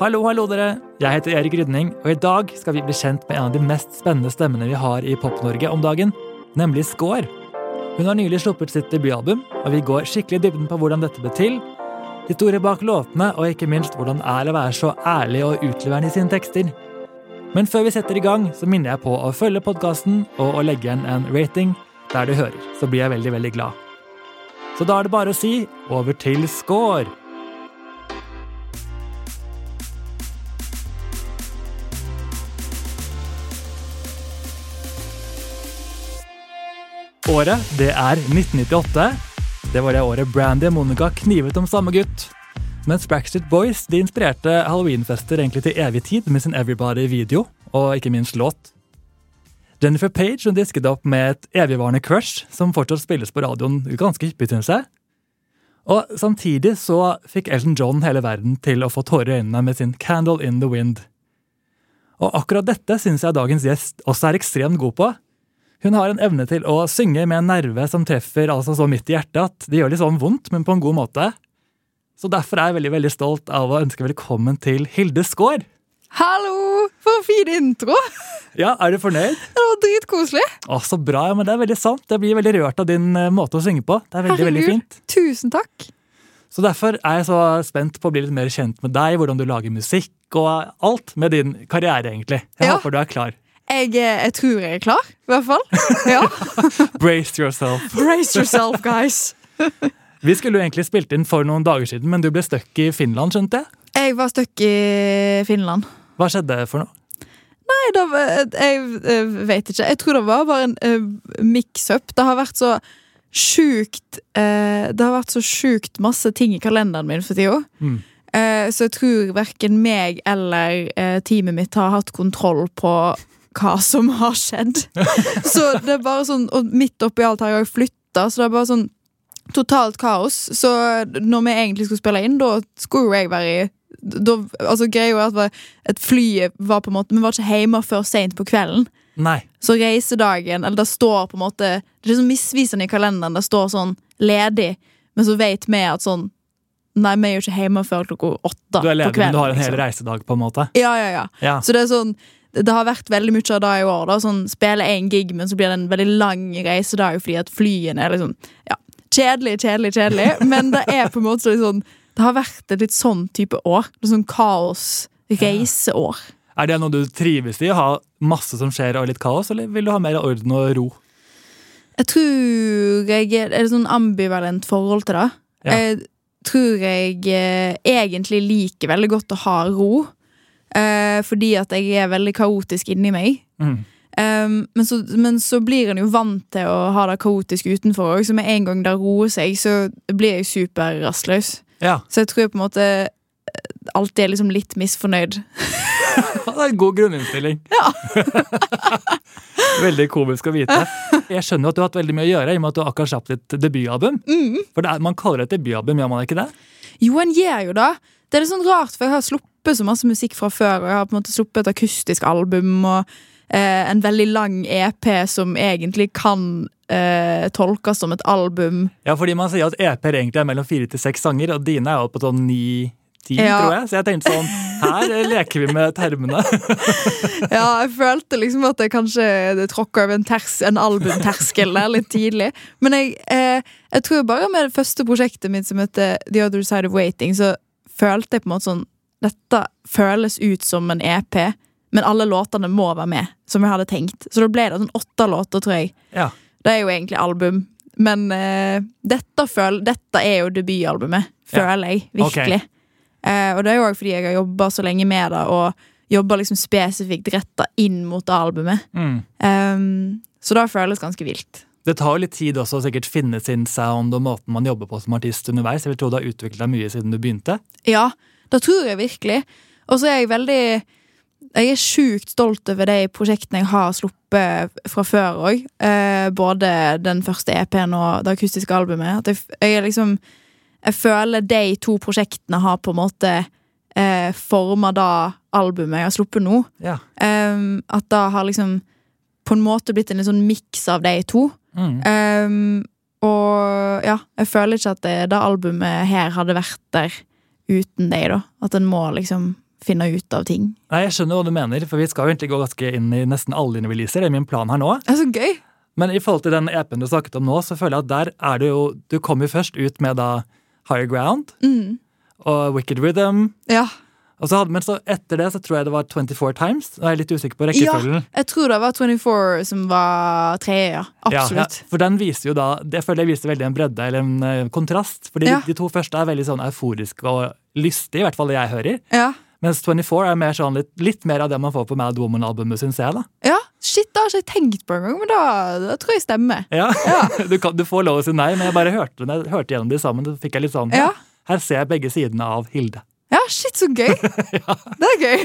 Hallo, hallo dere! Jeg heter Erik Rydning, og i dag skal vi bli kjent med en av de mest spennende stemmene vi har i Pop-Norge om dagen, nemlig Skår. Hun har nylig sluppet sitt debutalbum, og vi går skikkelig i dybden på hvordan dette ble til, historie bak låtene, og ikke minst hvordan er å være så ærlig og utleverende i sine tekster. Men før vi setter i gang, så minner jeg på å følge podkasten og å legge igjen en rating der du hører. Så blir jeg veldig, veldig glad. Så da er det bare å si over til Skår! Året, det er 1998. Det var det året Brandy og Monica knivet om samme gutt. Mens Backstreet Boys de inspirerte halloweenfester egentlig til evig tid med sin Everybody-video, og ikke minst låt. Jennifer Page hun disket opp med et evigvarende crush som fortsatt spilles på radioen ganske hyppig, synes jeg. Og samtidig så fikk Elton John hele verden til å få tårer i øynene med sin Candle in the Wind. Og akkurat dette syns jeg dagens gjest også er ekstremt god på. Hun har en evne til å synge med en nerve som treffer altså så midt i hjertet at det gjør litt sånn vondt, men på en god måte. Så derfor er jeg veldig veldig stolt av å ønske velkommen til Hilde Skaar. Hallo! For en fin intro! Ja, Er du fornøyd? Det var dritkoselig. Å, Så bra. ja, men Det er veldig sant. Jeg blir veldig rørt av din eh, måte å synge på. Det er veldig, veldig fint. Tusen takk. Så Derfor er jeg så spent på å bli litt mer kjent med deg, hvordan du lager musikk og alt med din karriere, egentlig. Jeg Ja. håper du er klar. Jeg, eh, jeg tror jeg er klar, i hvert fall. Ja. Brace yourself. Brace yourself, guys. Vi skulle jo egentlig spilt inn for noen dager siden, men du ble stuck i Finland, skjønte jeg? Jeg var stuck i Finland. Hva skjedde for noe? Nei, da, jeg, jeg vet ikke. Jeg tror det var bare en uh, mix-up. Det har vært så sjukt uh, Det har vært så sjukt masse ting i kalenderen min for tida. Mm. Uh, så jeg tror verken meg eller eh, teamet mitt har hatt kontroll på hva som har skjedd. så det er bare sånn Og midt oppi alt har jeg flytta, så det er bare sånn totalt kaos. Så når vi egentlig skulle spille inn, da skulle jeg være i da, altså Greia er at et fly var på en måte Vi var ikke hjemme før seint på kvelden. Nei. Så reisedagen Eller det står på en måte Det er sånn misvisende i kalenderen. Det står sånn ledig, men så vet vi at sånn Nei, vi er jo ikke hjemme før klokka åtte Du er på ledig, men du har en hel liksom. reisedag, på en måte. Ja, ja, ja. Ja. Så det er sånn det har vært veldig mye av det i år. da Sånn Spille én gig, men så blir det en veldig lang reisedag fordi at flyene er liksom Ja, kjedelig, kjedelig, kjedelig. Men det er på en måte litt sånn Det har vært et litt sånn type år. Litt sånn kaos. Reiseår. Er det noe du trives i? Å ha masse som skjer og litt kaos, eller vil du ha mer orden og ro? Jeg tror jeg er, er et sånn ambivalent forhold til det. Ja. Jeg tror jeg eh, egentlig liker veldig godt å ha ro. Eh, fordi at jeg er veldig kaotisk inni meg. Mm. Um, men, så, men så blir en jo vant til å ha det kaotisk utenfor òg, så med en gang det roer seg, så blir jeg superrastløs. Ja, Så jeg tror jeg på en måte eh, alltid er liksom litt misfornøyd. det er en god grunninnstilling. veldig komisk å vite. Jeg skjønner jo at du har hatt veldig mye å gjøre i og med at du akkurat slapp ditt debutalbum. Mm. For er, man kaller det et debutalbum, gjør man ikke det? Jo, en gjør jo det. Det er litt sånn rart, for jeg har sluppet så masse musikk fra før, og jeg har på en måte sluppet et akustisk album og eh, en veldig lang EP som egentlig kan eh, tolkes som et album. Ja, fordi man sier at EP-er egentlig er mellom fire til seks sanger, og dine er jo på sånn ni Tid, Ja. tror jeg. Så jeg tenkte sånn, her eh, leker vi med termene. Ja, jeg følte liksom at jeg kanskje tråkka over en, ters, en albumterskel der litt tidlig. Men jeg, eh, jeg tror bare med det første prosjektet mitt som heter The Other Side of Waiting, så følte jeg på en måte sånn Dette føles ut som en EP, men alle låtene må være med, som jeg hadde tenkt. Så da ble det sånn åtte låter, tror jeg. Ja. Det er jo egentlig album. Men uh, dette, føl, dette er jo debutalbumet, Ja. føler jeg. Virkelig. Eh, og det er jo også fordi jeg har jobba så lenge med det, og jobba liksom spesifikt retta inn mot albumet. Mm. Um, så det føles ganske vilt. Det tar jo litt tid også å sikkert finne sin sound og måten man jobber på som artist underveis. Jeg vil tro du har utviklet deg mye siden du begynte. Ja, det tror jeg virkelig. Og så er jeg veldig Jeg er sjukt stolt over de prosjektene jeg har sluppet fra før òg. Eh, både den første EP-en og det akustiske albumet. Jeg, jeg liksom Jeg føler de to prosjektene har på en måte eh, forma det albumet jeg har sluppet nå. Ja. Eh, at det har liksom på en måte blitt en sånn miks av de to. Mm. Um, og ja, jeg føler ikke at det, det albumet her hadde vært der uten deg, da. At en må liksom finne ut av ting. Nei, Jeg skjønner hva du mener, for vi skal jo egentlig gå ganske inn i nesten alle dine releaser. Det er min plan her nå. Det er så gøy! Men i forhold til den EP-en du snakket om nå, så føler jeg at der er du jo Du kom jo først ut med da Higher Ground Mm. og Wicked Rhythm. Ja. Og så hadde, men så etter det så tror jeg det var 24 Times. Er jeg litt usikker på ja, jeg tror det var 24 som var tredje, ja. Ja, Absolutt. ja, for den viser jo da Jeg føler jeg viser veldig en bredde eller en eh, kontrast. Fordi Ja. de, to første er veldig sånn euforiske og lystige, i hvert fall det jeg hører. Ja. Mens 24 er mer sånn litt, litt mer av det man får på Mad Woman-albumet, syns jeg. da. ja. Shit, det har ikke jeg tenkt på engang, men da, da tror jeg stemmer. Ja, Ja. du, kan, du får lov å si nei, men jeg bare hørte, jeg hørte gjennom de sammen. Så fikk jeg litt sånn Ja. Her ser jeg begge sidene av Hilde. Ja, shit, så gøy! Det er gøy.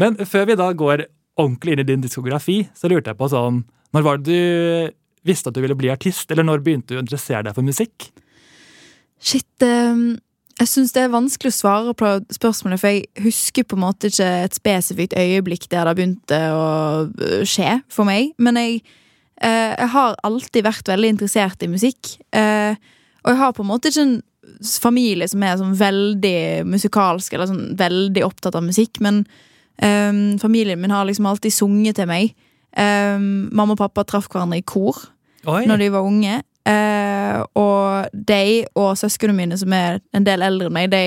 Men før vi da går ordentlig inn i din diskografi, så lurte jeg på sånn Når var det du visste at du ville bli artist, eller når begynte du å interessere deg for musikk? Shit, um, jeg syns det er vanskelig å svare på spørsmålet, for jeg husker på en måte ikke et spesifikt øyeblikk der det begynte å øh, skje for meg. Men jeg, eh, jeg har alltid vært veldig interessert i musikk. eh, og jeg har på en måte ikke en familie som er sånn veldig musikalsk eller sånn veldig opptatt av musikk, men um, familien min har liksom alltid sunget til meg. Um, mamma og pappa traff hverandre i kor Oi, når de var unge. Uh, og de og søsknene mine, som er en del eldre enn meg, de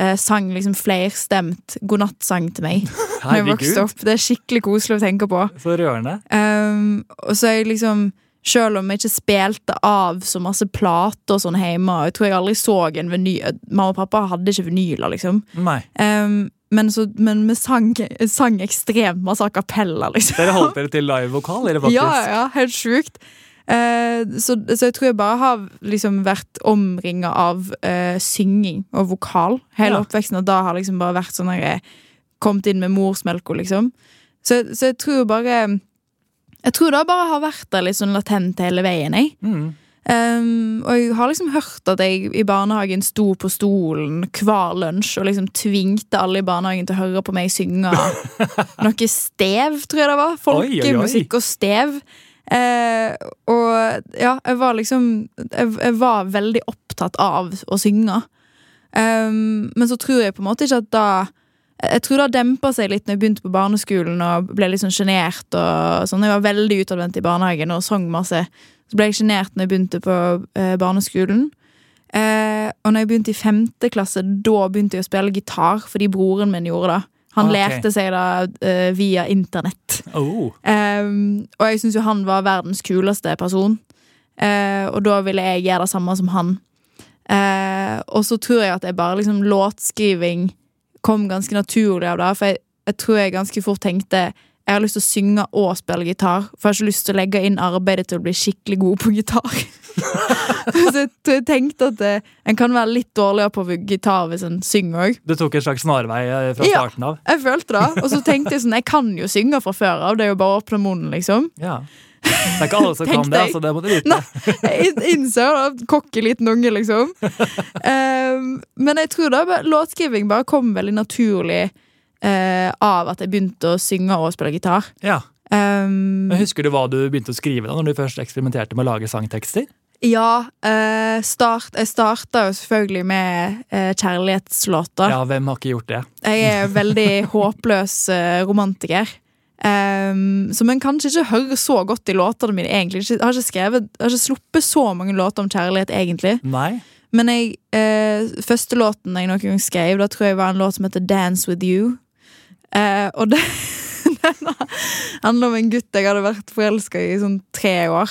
uh, sang liksom flerstemt godnattsang til meg da jeg vokste opp. Det er skikkelig koselig å tenke på. så rørende. Um, og så er jeg liksom Selv om jeg ikke spilte av så masse plater og sånn hjemme Jeg tror jeg aldri så en vinyl Mamma og pappa hadde ikke vinyler, liksom. Um, men, så, men vi sang, sang ekstremt masse a cappella, liksom. Dere holdt dere til livevokal? Ja, ja, helt sjukt. Eh, så, så jeg tror jeg bare har liksom vært omringa av eh, synging og vokal hele Ja. oppveksten. Og da har liksom bare vært sånn at jeg kommet inn med morsmelka, liksom. Så, så jeg tror bare Jeg tror det bare har vært der litt sånn latent hele veien, jeg. Mm. Um, og jeg har liksom hørt at jeg i barnehagen sto på stolen hver lunsj og liksom tvingte alle i barnehagen til å høre på meg synge noe stev, tror jeg det var. Folkemusikk og stev. Uh, og ja, jeg var liksom jeg, jeg var veldig opptatt av å synge. Um, men så tror jeg på en måte ikke at da Jeg tror det har dempa seg litt når jeg begynte på barneskolen og ble litt sånn sjenert. sånn. Jeg var veldig utadvendt i barnehagen og sang masse. Så ble jeg sjenert når jeg begynte på eh, barneskolen. Eh, og når jeg begynte i femte klasse, da begynte jeg å spille gitar fordi broren min gjorde det. Han okay. lærte seg det eh, via internett. Oh. Og jeg syns jo han var verdens kuleste person. Eh, og da ville jeg gjøre det samme som han. Eh, og så tror jeg at det er bare liksom låtskriving kom ganske naturlig av det. For jeg, jeg tror jeg ganske fort tenkte jeg har lyst til å synge og spille gitar. For jeg har ikke lyst til å legge inn arbeidet til å bli skikkelig god på gitar. så jeg jeg tenkte at det, en kan være litt dårligere på gitar hvis en synger òg. Du tok en slags snarvei eh, fra starten av? Ja, Jeg følte det. Og så tenkte jeg sånn, jeg kan jo synge fra før av. Det er jo bare å åpne munnen, liksom. Ja. Det er ikke alle som kan det, jeg. det må du vite. Nei. Jeg in- innser det. Kokke liten unge, liksom. Um, men jeg tror da låtskriving bare kom veldig naturlig uh, av at jeg begynte å synge og spille gitar. Ja. Um, Husker du hva du begynte å skrive da når du først eksperimenterte med å lage sangtekster? ja, eh, start, jeg starta jo selvfølgelig med eh, kjærlighetslåter. Ja, hvem har ikke gjort det? Jeg er veldig håpløs eh, romantiker. Um, som en kanskje ikke hører så godt i låtene mine. egentlig Jeg har ikke, skrevet, jeg har ikke sluppet så mange låter om kjærlighet, egentlig. Nei? Men jeg, eh, første låten jeg noen gang skrev, da tror jeg var en låt som heter Dance With You. Eh, og det, den handler om en gutt jeg hadde vært forelska i i sånn tre år.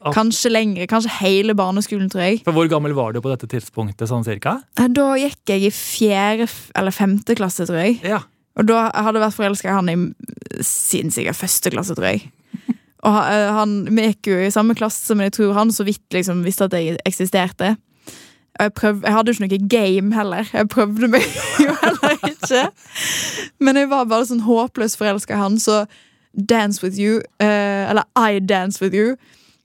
Kanskje lengre, Kanskje hele barneskolen, tror jeg. For Hvor gammel var du på dette tidspunktet? sånn cirka? Eh, Da gikk jeg i fjerde eller femte klasse, tror jeg. Ja. Og da hadde jeg vært forelska i han i siden sikkert første klasse, tror jeg. Og eh, han, Vi gikk jo i samme klasse, men jeg tror han så vidt liksom visste at jeg eksisterte. Og jeg, prøv, jeg hadde jo ikke noe game heller. Jeg prøvde meg jo heller ikke. Men jeg var bare sånn håpløst forelska i han, så Dance With You, eh, eller I Dance With You,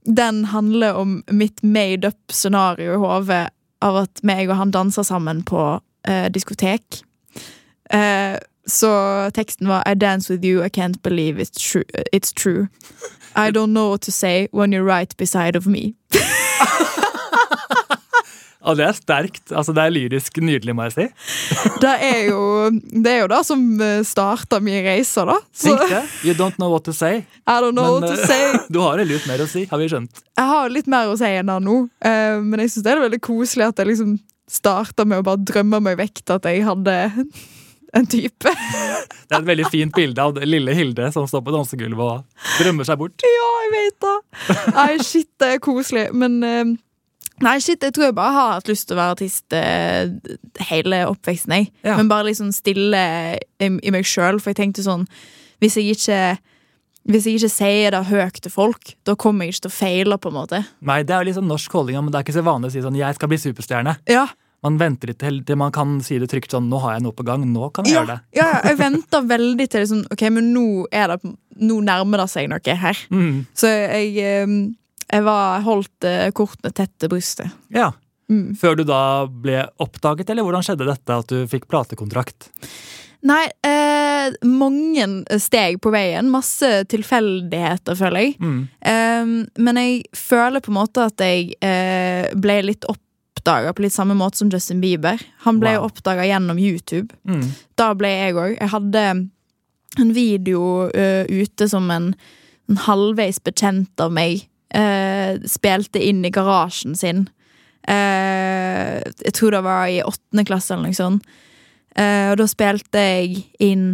den handler om mitt made up scenario i hodet av at meg og han danser sammen på eh, diskotek. Eh, så teksten var I dance with you, I can't believe it's true. It's true. I don't know what to say when you're right beside of me. Og det er sterkt. altså Det er lyrisk nydelig, må jeg si. Det er jo det, er jo det som starta min reise, da. Så, Tenk det. You don't know what to say. I don't know men, what to eh, say. du har litt mer å si, har vi skjønt. Jeg har litt mer å si enn det nå, uh, men jeg syns det er veldig koselig at jeg liksom starta med å bare drømme meg vekk til at jeg hadde en type. det er et veldig fint bilde av lille Hilde som står på dansegulvet og drømmer seg bort. Ja, jeg vet det. Nei, shit, det er koselig. Men uh, Nei, shit, jeg tror jeg bare har hatt lyst til å være artist eh, hele oppveksten. jeg ja. Men bare liksom stille i, i meg sjøl, for jeg tenkte sånn Hvis jeg ikke hvis jeg ikke sier det høyt til folk, da kommer jeg ikke til å feile. på en måte Nei, Det er jo liksom norsk holdning, men det er ikke så vanlig å si sånn 'jeg skal bli superstjerne'. Ja. Man venter litt til man kan si det trygt sånn 'nå har jeg noe på gang', nå kan jeg ja, gjøre det. ja, jeg venter veldig til liksom, ok, men nå, er det, nå nærmer det seg noe her. Mm. Så jeg jeg var, holdt eh, kortene tett til brystet. Ja. Mm. Før du da ble oppdaget, eller hvordan skjedde dette at du fikk platekontrakt? Nei, eh, mange steg på veien. Masse tilfeldigheter, føler jeg. Mm. Eh, men jeg føler på en måte at jeg eh, ble litt oppdaga på litt samme måte som Justin Bieber. Han ble wow. oppdaga gjennom YouTube. Mm. Da ble jeg òg. Jeg hadde en video uh, ute som en, en halvveis bekjent av meg uh, spilte inn i garasjen sin. Uh, jeg tror det var i åttende klasse eller noe sånt. Og da spilte jeg inn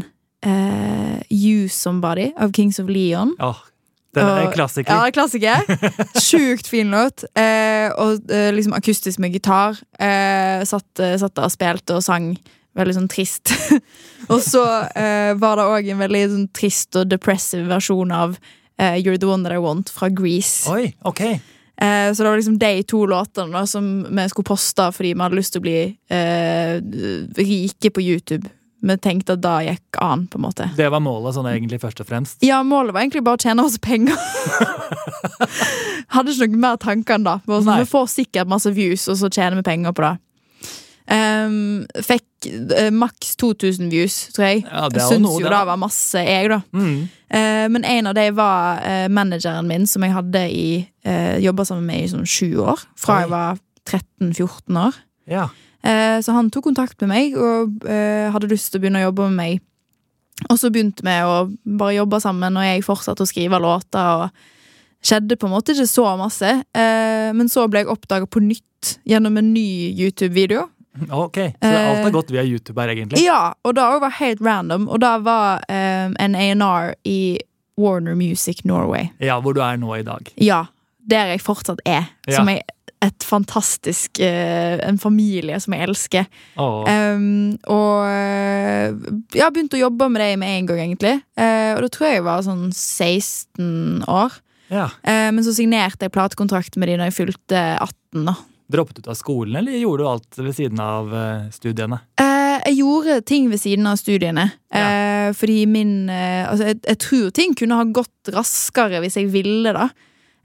You Somebody av Kings of Leon. Oh, den er en klassiker. Ja, klassiker. Sjukt fin låt. Eh, og eh, liksom akustisk med gitar. satt, satt der og spilte og sang veldig sånn trist. og så eh, var det òg en veldig sånn trist og depressive versjon av uh, You're the one that I want fra Grease. Oi, ok Så det var liksom de to låtene da, som vi skulle poste fordi vi hadde lyst til å bli eh, rike på YouTube. Vi tenkte at da gikk an. på en måte Det var målet sånn egentlig først og fremst? Ja, målet var egentlig bare å tjene oss penger. Hadde ikke noe mer tanker enn da. Sånn, vi får sikkert masse views, og så tjener vi penger på det. Um, fikk uh, maks 2000 views, tror jeg. Ja, det Syns noe, jo det var masse, jeg, da. Mm. Uh, men en av dem var uh, manageren min, som jeg hadde i uh, jobba sammen med i sånn sju år. Fra Oi. jeg var 13-14 år. Ja. Så han tok kontakt med meg og hadde lyst til å begynne å jobbe med meg. Og så begynte vi å bare jobbe sammen, og jeg fortsatte å skrive låter. og skjedde på en måte ikke så masse, men så ble jeg oppdaga på nytt gjennom en ny YouTube-video Ok, Så alt har eh, gått via YouTube her, egentlig? Ja, og det var helt random. Og det var en A&R i Warner Music Norway. Ja, Hvor du er nå i dag? Ja, der jeg fortsatt er. Ja. Som er et fantastisk uh, En familie som jeg elsker. Oh. Um, og jeg har begynt å jobbe med det med en gang, egentlig. Uh, og da tror jeg jeg var sånn 16 år. Ja. Uh, men så signerte jeg platekontrakt med de da jeg fylte 18. da Droppet ut av skolen, eller gjorde du alt ved siden av studiene? Uh, jeg gjorde ting ved siden av studiene. Ja. Fordi min Altså, jeg, jeg, tror ting kunne ha gått raskere hvis jeg ville, da.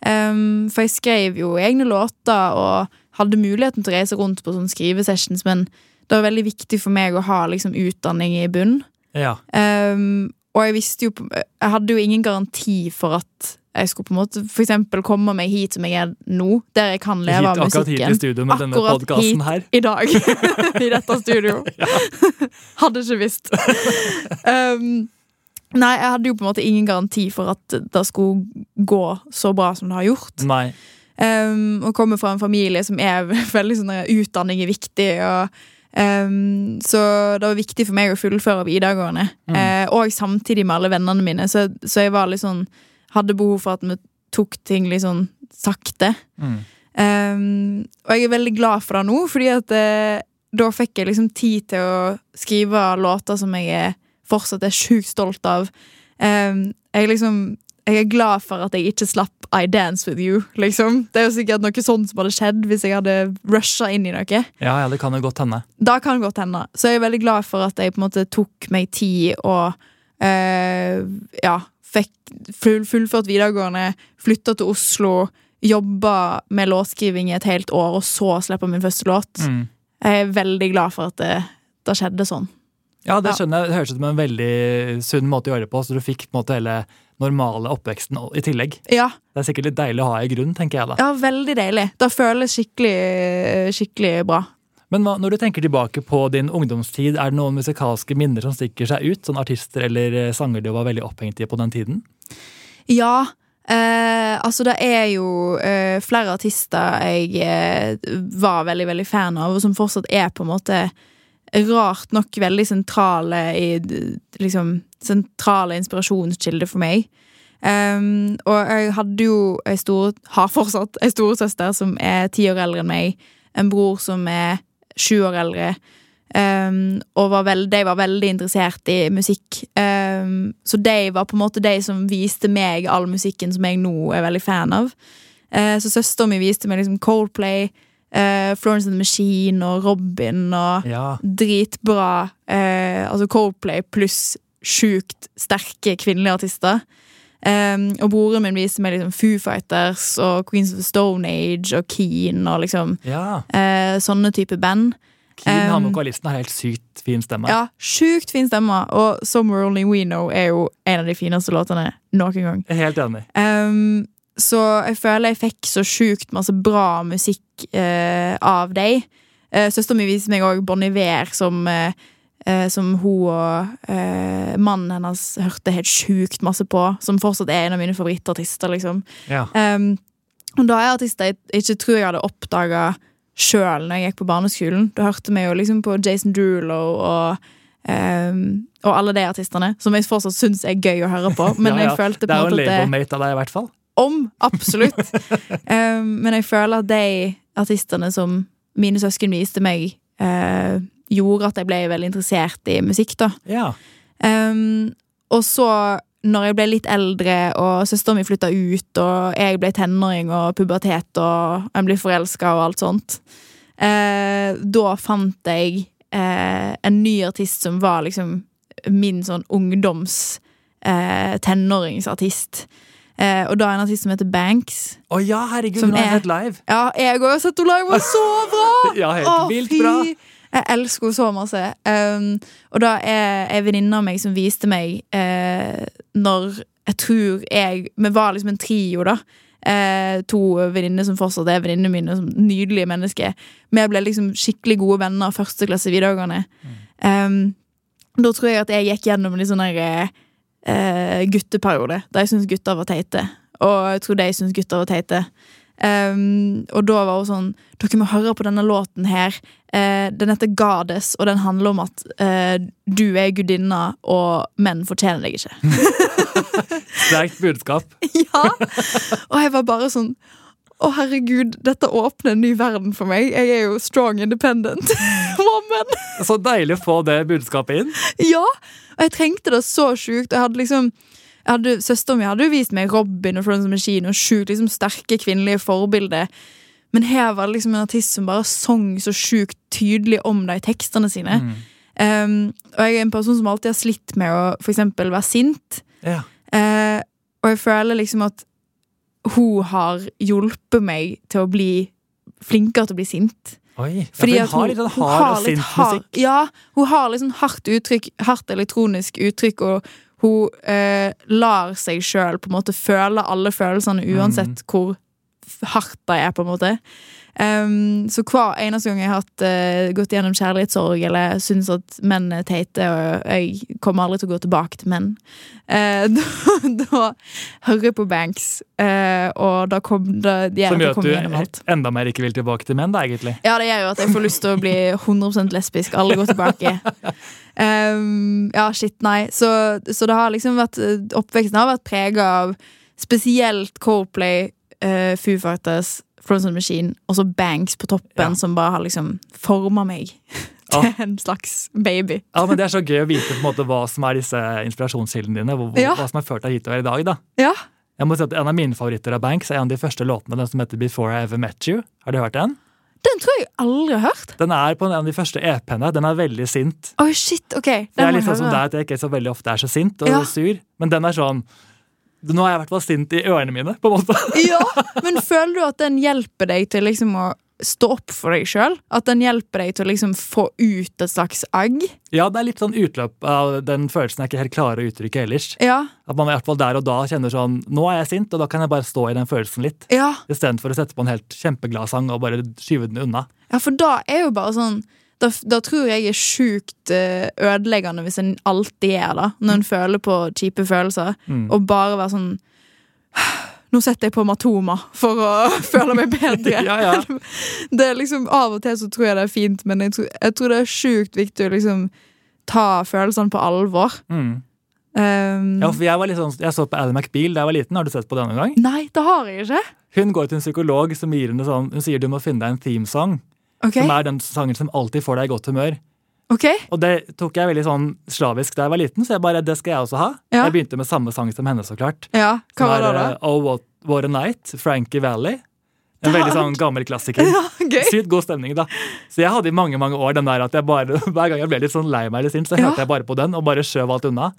Um, for jeg skrev jo egne låter og hadde muligheten til å reise rundt på sånne skrivesessions, men det var veldig viktig for meg å ha liksom, utdanning i bunn. Ja. Um, og jeg visste jo Jeg hadde jo ingen garanti for at jeg skulle på en måte for eksempel komme meg hit som jeg er nå, der jeg kan leve av musikken. Akkurat hit i studio med denne podkasten her. i dag. I dette studio. hadde ikke visst. Um, nei, jeg hadde jo på en måte ingen garanti for at det skulle gå så bra som det har gjort. Nei. Um, og kommer fra en familie som er veldig sånn utdanning er viktig. og Um, så det var viktig for meg å fullføre videregående. Mm. Uh, og samtidig med alle vennene mine. Så, så jeg var litt sånn hadde behov for at vi tok ting litt sånn sakte. Mm. Um, og jeg er veldig glad for det nå, fordi at uh, da fikk jeg liksom tid til å skrive låter som jeg er, fortsatt er sjukt stolt av. Um, jeg, liksom, jeg er glad for at jeg ikke slapp I Dance With You. liksom. Det er jo sikkert noe sånt som hadde skjedd hvis jeg hadde rusha inn i noe. Ja, ja, det kan jo godt hende. Da kan det godt hende. Så jeg er veldig glad for at jeg på en måte tok meg tid og uh, ja, fikk full, fullført videregående, flytta til Oslo, jobba med låtskriving i et helt år, og så slipper min første låt. Mm. Jeg er veldig glad for at det, det skjedde sånn. Ja, det skjønner jeg. Det høres ut som en veldig sunn måte å gjøre det på. Så du fikk på en måte hele normale oppveksten i tillegg. Ja, Det er sikkert litt deilig å ha i grunn, tenker jeg da. ja veldig deilig. Det føles skikkelig, skikkelig bra. Men hva, når du tenker tilbake på din ungdomstid, er det noen musikalske minner som stikker seg ut? Sånn artister eller eh, sanger du var veldig opphengt i på den tiden? Ja, eh, altså det er jo eh, flere artister jeg eh, var veldig, veldig fan av, og som fortsatt er på en måte rart nok veldig sentrale i liksom sentrale inspirasjonskilder for meg. Um, og jeg hadde jo ei stor Har fortsatt ei storesøster som er ti år eldre enn meg. En bror som er sju år eldre. Um, og var veld, de var veldig interessert i musikk. Um, så de var på en måte de som viste meg all musikken som jeg nå er veldig fan av. Uh, så søsteren min viste meg liksom Coldplay, uh, Florence and the Machine og Robin og Ja. dritbra eh, Altså Coldplay pluss sjukt sterke kvinnelige artister. Um, og broren min viser meg liksom Foo Fighters og Queens of the Stone Age og Keen og liksom ja. uh, sånne type band. Keen, han Um, vokalisten, har helt sykt fin stemme. Ja, Sjukt fin stemme, og Somewhere Only We Know er jo en av de fineste låtene noen gang. Helt enig. Um, så jeg føler jeg fikk så sjukt masse bra musikk eh, av deg. Eh, Søsteren min viste meg òg Bon Iver, som, eh, eh, som hun og eh, mannen hennes hørte helt sjukt masse på. Som fortsatt er en av mine favorittartister, liksom. Ja. Um, og da er artister jeg ikke tror jeg hadde oppdaga sjøl når jeg gikk på barneskolen. Da hørte vi jo liksom på Jason Drulo og um, og alle de artistene, som jeg fortsatt syns er gøy å høre på. Men Ja, ja. jeg følte Det på er en jo en måte at det, labelmate av deg, i hvert fall. Om, absolutt. um, men jeg føler at de artistene som mine søsken viste meg, uh, gjorde at jeg ble veldig interessert i musikk, da. Ja. Um, og så, når jeg ble litt eldre, og søsteren min flytta ut, og jeg ble tenåring og pubertet, og jeg ble forelska og alt sånt, uh, da fant jeg uh, en ny artist som var liksom min sånn ungdoms tenåringsartist. Eh, og da en artist som heter Banks. Å ja, herregud, hun har sett live! Ja, jeg òg har sett henne live, var så bra! Ja, helt oh, vilt fy! bra. Jeg elsker henne så masse. Um, og da er ei venninne av meg som viste meg uh, når jeg tror jeg Vi var liksom en trio, da. Eh, to venninner som fortsatt er venninnene mine, som nydelige mennesker. Vi ble liksom skikkelig gode venner første klasse videregående. Um, da tror jeg at jeg gikk gjennom en litt sånn der, eh, gutteperiode, der jeg syntes gutter var teite. Og jeg tror de syntes gutter var teite. Um, og da var hun sånn Dere må høre på denne låten her. Uh, den heter Goddess, og den handler om at uh, du er gudinna, og menn fortjener deg ikke. Sterkt budskap. ja! Og jeg var bare sånn Å, herregud, dette åpner en ny verden for meg. Jeg er jo strong independent woman. Så deilig å få det budskapet inn. Ja! Og jeg trengte det så sjukt. Jeg hadde liksom Søsteren min hadde jo vist meg Robin og Florence Machine og sjukt liksom sterke kvinnelige forbilder. Men her var det liksom en artist som bare sang så sjukt tydelig om det i tekstene sine. Mm. Um, og jeg er en person som alltid har slitt med å for eksempel være sint. Ja. Uh, og jeg føler liksom at hun har hjulpet meg til å bli flinkere til å bli sint. Oi. Ja, for Fordi hun har litt sånn hard og sint hard- musikk. Ja, hun har litt sånn hardt uttrykk, hardt elektronisk uttrykk, og hun eh, lar seg sjøl på en måte føle alle følelsene Mm. uansett hvor hardt det er, på en måte. Um, så hver eneste gang jeg har hatt, uh, gått gjennom kjærlighetssorg eller syns at menn er teite, og jeg kommer aldri til å gå tilbake til menn, uh, da, da hører jeg på Banks, Uh, og da kom det, det Som gjør at du enda mer ikke vil tilbake til menn, da, egentlig. Ja, det gjør jo at jeg får lyst til å bli 100% lesbisk. Aldri gå tilbake. Um, ja, shit, nei. Så, så det har liksom vært oppveksten har vært prega av spesielt Coldplay, Foo Fighters, And the Machine, og så Banks på toppen, Ja. som bare har liksom forma meg til Ja. en slags baby. Ja, men Det er så gøy å vite på en måte hva som er disse inspirasjonskildene dine. Hva, Ja. Hva som har ført deg hitover i dag. da. Ja. Jeg må si at En av mine favoritter av Banks er en av de første låtene, den som heter Before I Ever Met You. Har du hørt den? Den tror jeg aldri har hørt. Den er på en av de første EP-ene. Den er veldig sint. Oh shit, ok. Den Det er litt sånn som deg at jeg ikke så veldig ofte er så sint og sur. Men den er sånn Nå er jeg i hvert fall sint i ørene mine, på en måte. Ja, men føler du at den hjelper deg til liksom å stå opp for deg sjøl. At den hjelper deg til å liksom få ut et slags agg. Ja, det er litt sånn utløp av den følelsen jeg ikke helt klarer å uttrykke ellers. Ja, At man i hvert fall der og da kjenner sånn Nå er jeg sint, og da kan jeg bare stå i den følelsen litt. ja. Istedenfor å sette på en helt kjempeglad sang og bare skyve den unna. ja for da er jo bare sånn da, da tror jeg er sjukt eh, ødeleggende hvis en alltid er det, når en føler på kjipe følelser, Mm. og bare være sånn Nå setter jeg på Matoma for å føle meg bedre. Ja, ja. Det er liksom, Av og til så tror jeg det er fint, men jeg tror, jeg tror det er sjukt viktig å liksom ta følelsene på alvor. Mm. Um, Ja, for jeg, var litt sånn, jeg så på Ally McBeal da jeg var liten. Har du sett på det noen gang? Nei, det har jeg ikke. Hun går til en psykolog som gir henne sånn, hun sier du må finne deg en themesong. Ok, Som er den sangen som alltid får deg i godt humør. Okay. Og det tok jeg veldig sånn slavisk da jeg var liten, så jeg bare, det skal jeg også ha. Ja. Jeg begynte med samme sang som henne, så klart. Ja, hva var det da? eh, Oh, What, What a Night, Frankie Valley. En veldig sånn gammel klassiker. Ja, okay. Sykt god stemning, da. Så jeg hadde i mange mange år den der at jeg bare, hver gang jeg ble litt sånn lei meg eller sint, så Ja. hørte jeg bare på den og bare skjøv alt unna.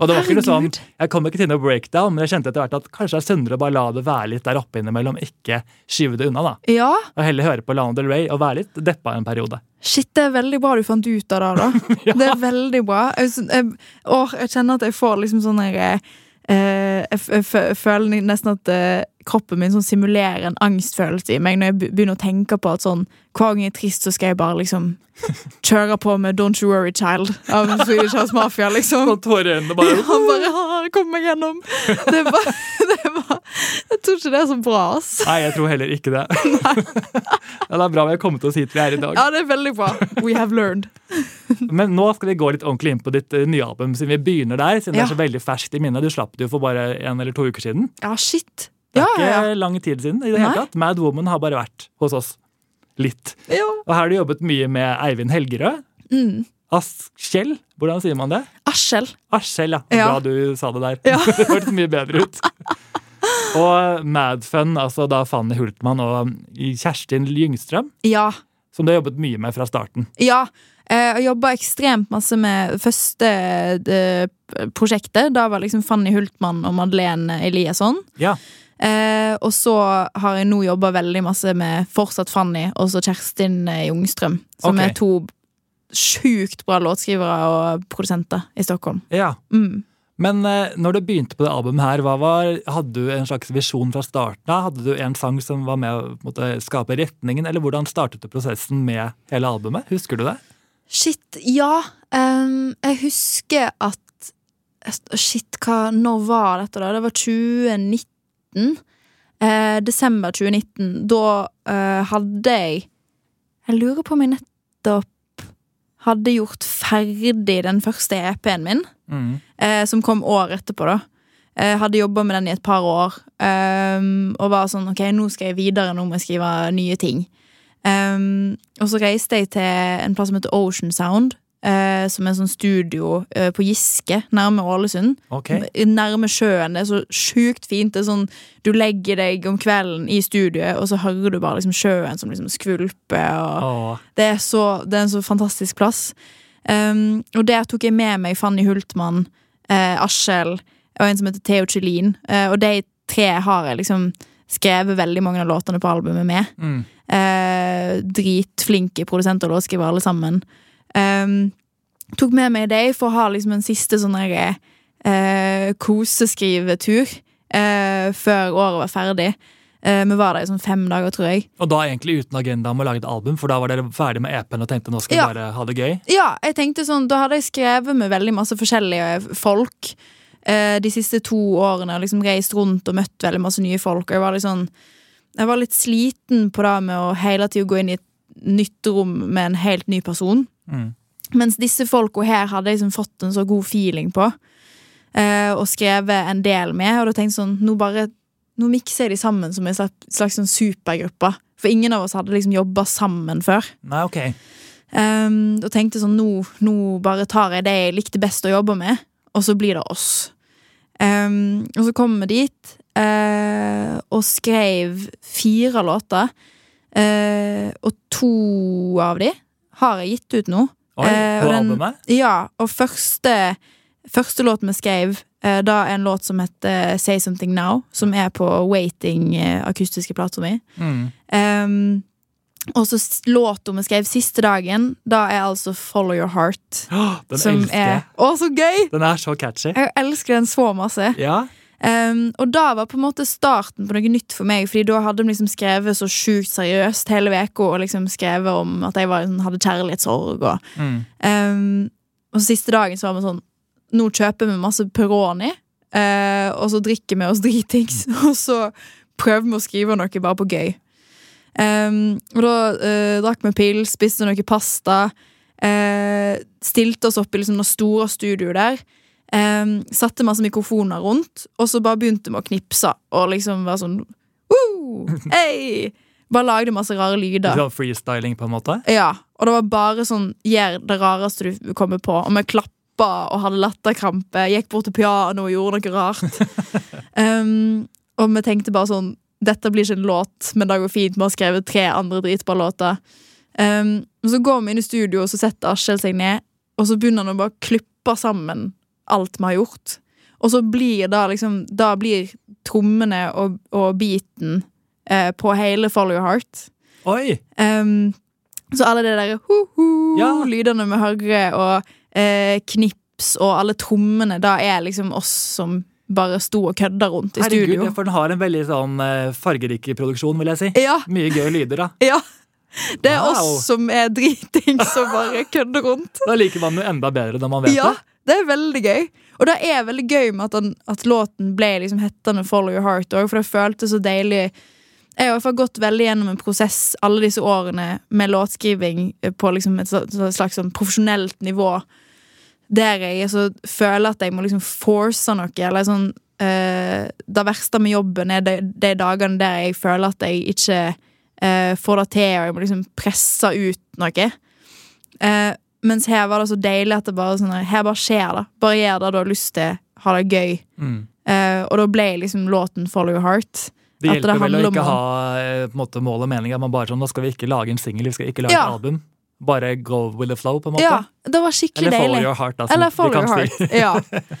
Og det var ikke noe sånn, Jeg kom ikke til noe breakdown, men jeg kjente etter hvert at kanskje det er sunnere å bare la det være litt der oppe innimellom, ikke skyve det unna. da. Ja, Og heller høre på Lana Del Rey og være litt deppa en periode. Shit, det er veldig bra du fant ut av det, da. Det er veldig bra. Jeg, jeg, å, jeg kjenner at jeg får liksom sånn her eh, jeg, jeg, føler nesten at eh, kroppen min sånn simulerer en angstfølelse i meg når jeg begynner å tenke på at sånn hver gang jeg er trist, så skal jeg bare liksom kjøre på med Don't You Worry Child av Swedish House Mafia, liksom. Og tårene bare Han bare «Ah, Kom meg gjennom. Det var, det var Jeg tror ikke det er så bra, ass. Nei, jeg tror heller ikke det. ja, det er bra vi har kommet oss hit vi er i dag. Ja, det er veldig bra. We have learned. Men nå skal vi gå litt ordentlig inn på ditt eh, nye album, siden vi begynner der. Siden det er så veldig ferskt i minnet. Du slapp det jo for bare en eller to uker siden. Ja, shit. Det Ja, er ja, ikke lang tid siden. i det hele tatt. Mad Woman har bare vært hos oss. Litt. Og her har du jobbet mye med Eivind Helgerød. Mm. Askjell, hvordan sier man det? Askjell. Askjell, ja. Ja. Bra du sa det der. Ja. det hørtes mye bedre ut. Og Madfun, altså da Fanny Hultmann og Kjerstin Lyngstrøm, Ja. som du har jobbet mye med fra starten. Ja. Eh, Jeg jobba ekstremt masse med første eh, prosjektet. Da var liksom Fanny Hultmann og Madeleine Eliasson. Ja. Eh, og så har jeg nå jobba veldig masse med fortsatt Fanny og så Kjerstin eh, Jungstrøm. Som okay. er to sjukt bra låtskrivere og produsenter i Stockholm. ja. Mm. Men eh, når du begynte på det albumet her, var, hadde du en slags visjon fra starten av? Hadde du en sang som var med å måte, skape retningen, eller hvordan startet du prosessen med hele albumet? Husker du det? Shit, ja. Um, jeg husker at Shit, hva, når var dette, da? Det var 2019. Eh, desember 2019. Da eh, hadde jeg Jeg lurer på om jeg nettopp hadde gjort ferdig den første EP-en min, Mm. eh, som kom år etterpå, da. Jeg hadde jobba med den i et par år, og var sånn Ok, nå skal jeg videre, nå må jeg skrive nye ting. Ehm, og så reiste jeg til en plass som heter Ocean Sound, Uh, som er en sånn studio uh, på Giske, nærme Ålesund. Okay. Nærme sjøen. Det er så sjukt fint. Det er sånn, du legger deg om kvelden i studioet, og så hører du bare liksom sjøen som liksom skvulper. Og det, er så, det er en så fantastisk plass. Um, og der tok jeg med meg Fanny Hultmann, uh, Askjell og en som heter Theo Chelin. Eh, og de tre har jeg liksom skrevet veldig mange av låtene på albumet med. mm. Eh, dritflinke produsenter og låtskrivere alle sammen. Um, tok med meg dem for å ha liksom en siste sånn der, eh, koseskrivetur eh, før året var ferdig. Eh, vi var der i sånn fem dager, tror jeg. Og da egentlig uten agenda om å lage et album, for da var dere ferdig med EP-en og tenkte nå skal vi Ja. bare ha det gøy? Ja, jeg tenkte sånn, Da hadde jeg skrevet med veldig masse forskjellige folk eh, de siste to årene. liksom Reist rundt og møtt veldig masse nye folk. Og jeg var litt sånn Jeg var litt sliten på det med å hele tida gå inn i et nytt rom med en helt ny person. Mm. Mens disse folka her hadde jeg liksom fått en så god feeling på. eh, og skrevet en del med. Og da tenkte jeg sånn Nå bare Nå mikser jeg de sammen som en slags, slags sånn supergruppe. For ingen av oss hadde liksom jobba sammen før. Nei, ok. Um, og tenkte sånn, nå, nå bare tar jeg det jeg likte best å jobbe med, og så blir det oss. Um, og så kommer vi dit eh, og skrev fire låter. Eh, og to av de har jeg gitt ut nå. Oi, Eh, på og den- albumet? Ja, og første, første låt vi skrev, eh, da er en låt som heter Say Something Now, som er på Waiting, eh, akustiske plata mi. Mm. Og så låta vi skrev siste dagen, da er altså Follow Your Heart. Åh, Den som elsker er jeg. Å, så gøy! Den er så catchy. Jeg elsker den så masse. Ja. Um, og da var på en måte starten på noe nytt for meg, Fordi da hadde de liksom skrevet så sjukt seriøst hele uka og liksom skrevet om at jeg var, hadde kjærlighetssorg. Og, Mm. um, og siste dagen så var vi sånn Nå kjøper vi masse Peroni, uh, og så drikker vi oss dritings. Og så prøver vi å skrive noe bare på gøy. Um, og da uh, drakk vi pils, spiste noe pasta. uh, stilte oss opp i liksom noe store studio der. Um, satte masse mikrofoner rundt, og så bare begynte vi å knipse. Og liksom var sånn Woo! Hei! Bare lagde masse rare lyder. Sånn freestyling, på en måte. Ja, og det var bare sånn Gjør det rareste du kommer på. Og vi klappa og hadde latterkrampe. Gikk bort til piano og gjorde noe rart. um, og vi tenkte bare sånn Dette blir ikke en låt, men det går fint. Vi har skrevet tre andre dritbra låter. Um, så går vi inn i studio, og så setter Askjell seg ned, og så begynner han å bare klippe sammen alt vi har gjort. Og så blir da liksom Da blir trommene og, og beaten eh, på hele Follow Your Heart. Oi! Um, så alle de der ho-ho Ja. vi hører, og eh, knips og alle trommene, da er liksom oss som bare sto og kødda rundt i Herregud, studio. for den har en veldig sånn eh, fargerik produksjon, vil jeg si. Ja, Mye gøye lyder, da. ja. Det er Wow. oss som er dritings og bare kødder rundt. Da liker man jo enda bedre når man vet Ja, det. Det er veldig gøy. Og det er veldig gøy med at, den, at låten ble liksom hettende Follow Your Heart òg, for det føltes så deilig. Jeg har i hvert fall gått veldig gjennom en prosess alle disse årene med låtskriving på liksom et slags sånn profesjonelt nivå. Der jeg føler at jeg må liksom force noe. Eller sånn uh, Det verste med jobben er de, de dagene der jeg føler at jeg ikke uh, får det til, og jeg må liksom presse ut noe. Eh, mens her var det så deilig at det bare sånn Her bare skjer det. Bare gjør det du har lyst til. Ha det gøy. Mm. Uh, og da ble liksom låten 'Follow Your Heart'. Det hjelper det vel å ikke om ha eh, på måte, mål og mening. Man bare sånn, nå skal vi ikke lage en singel, vi skal ikke lage Ja. et album. Bare go with the flow, på en måte. Ja, det var skikkelig Eller follow deilig. your heart, da, Eller 'Follow Your. Heart'. Ja.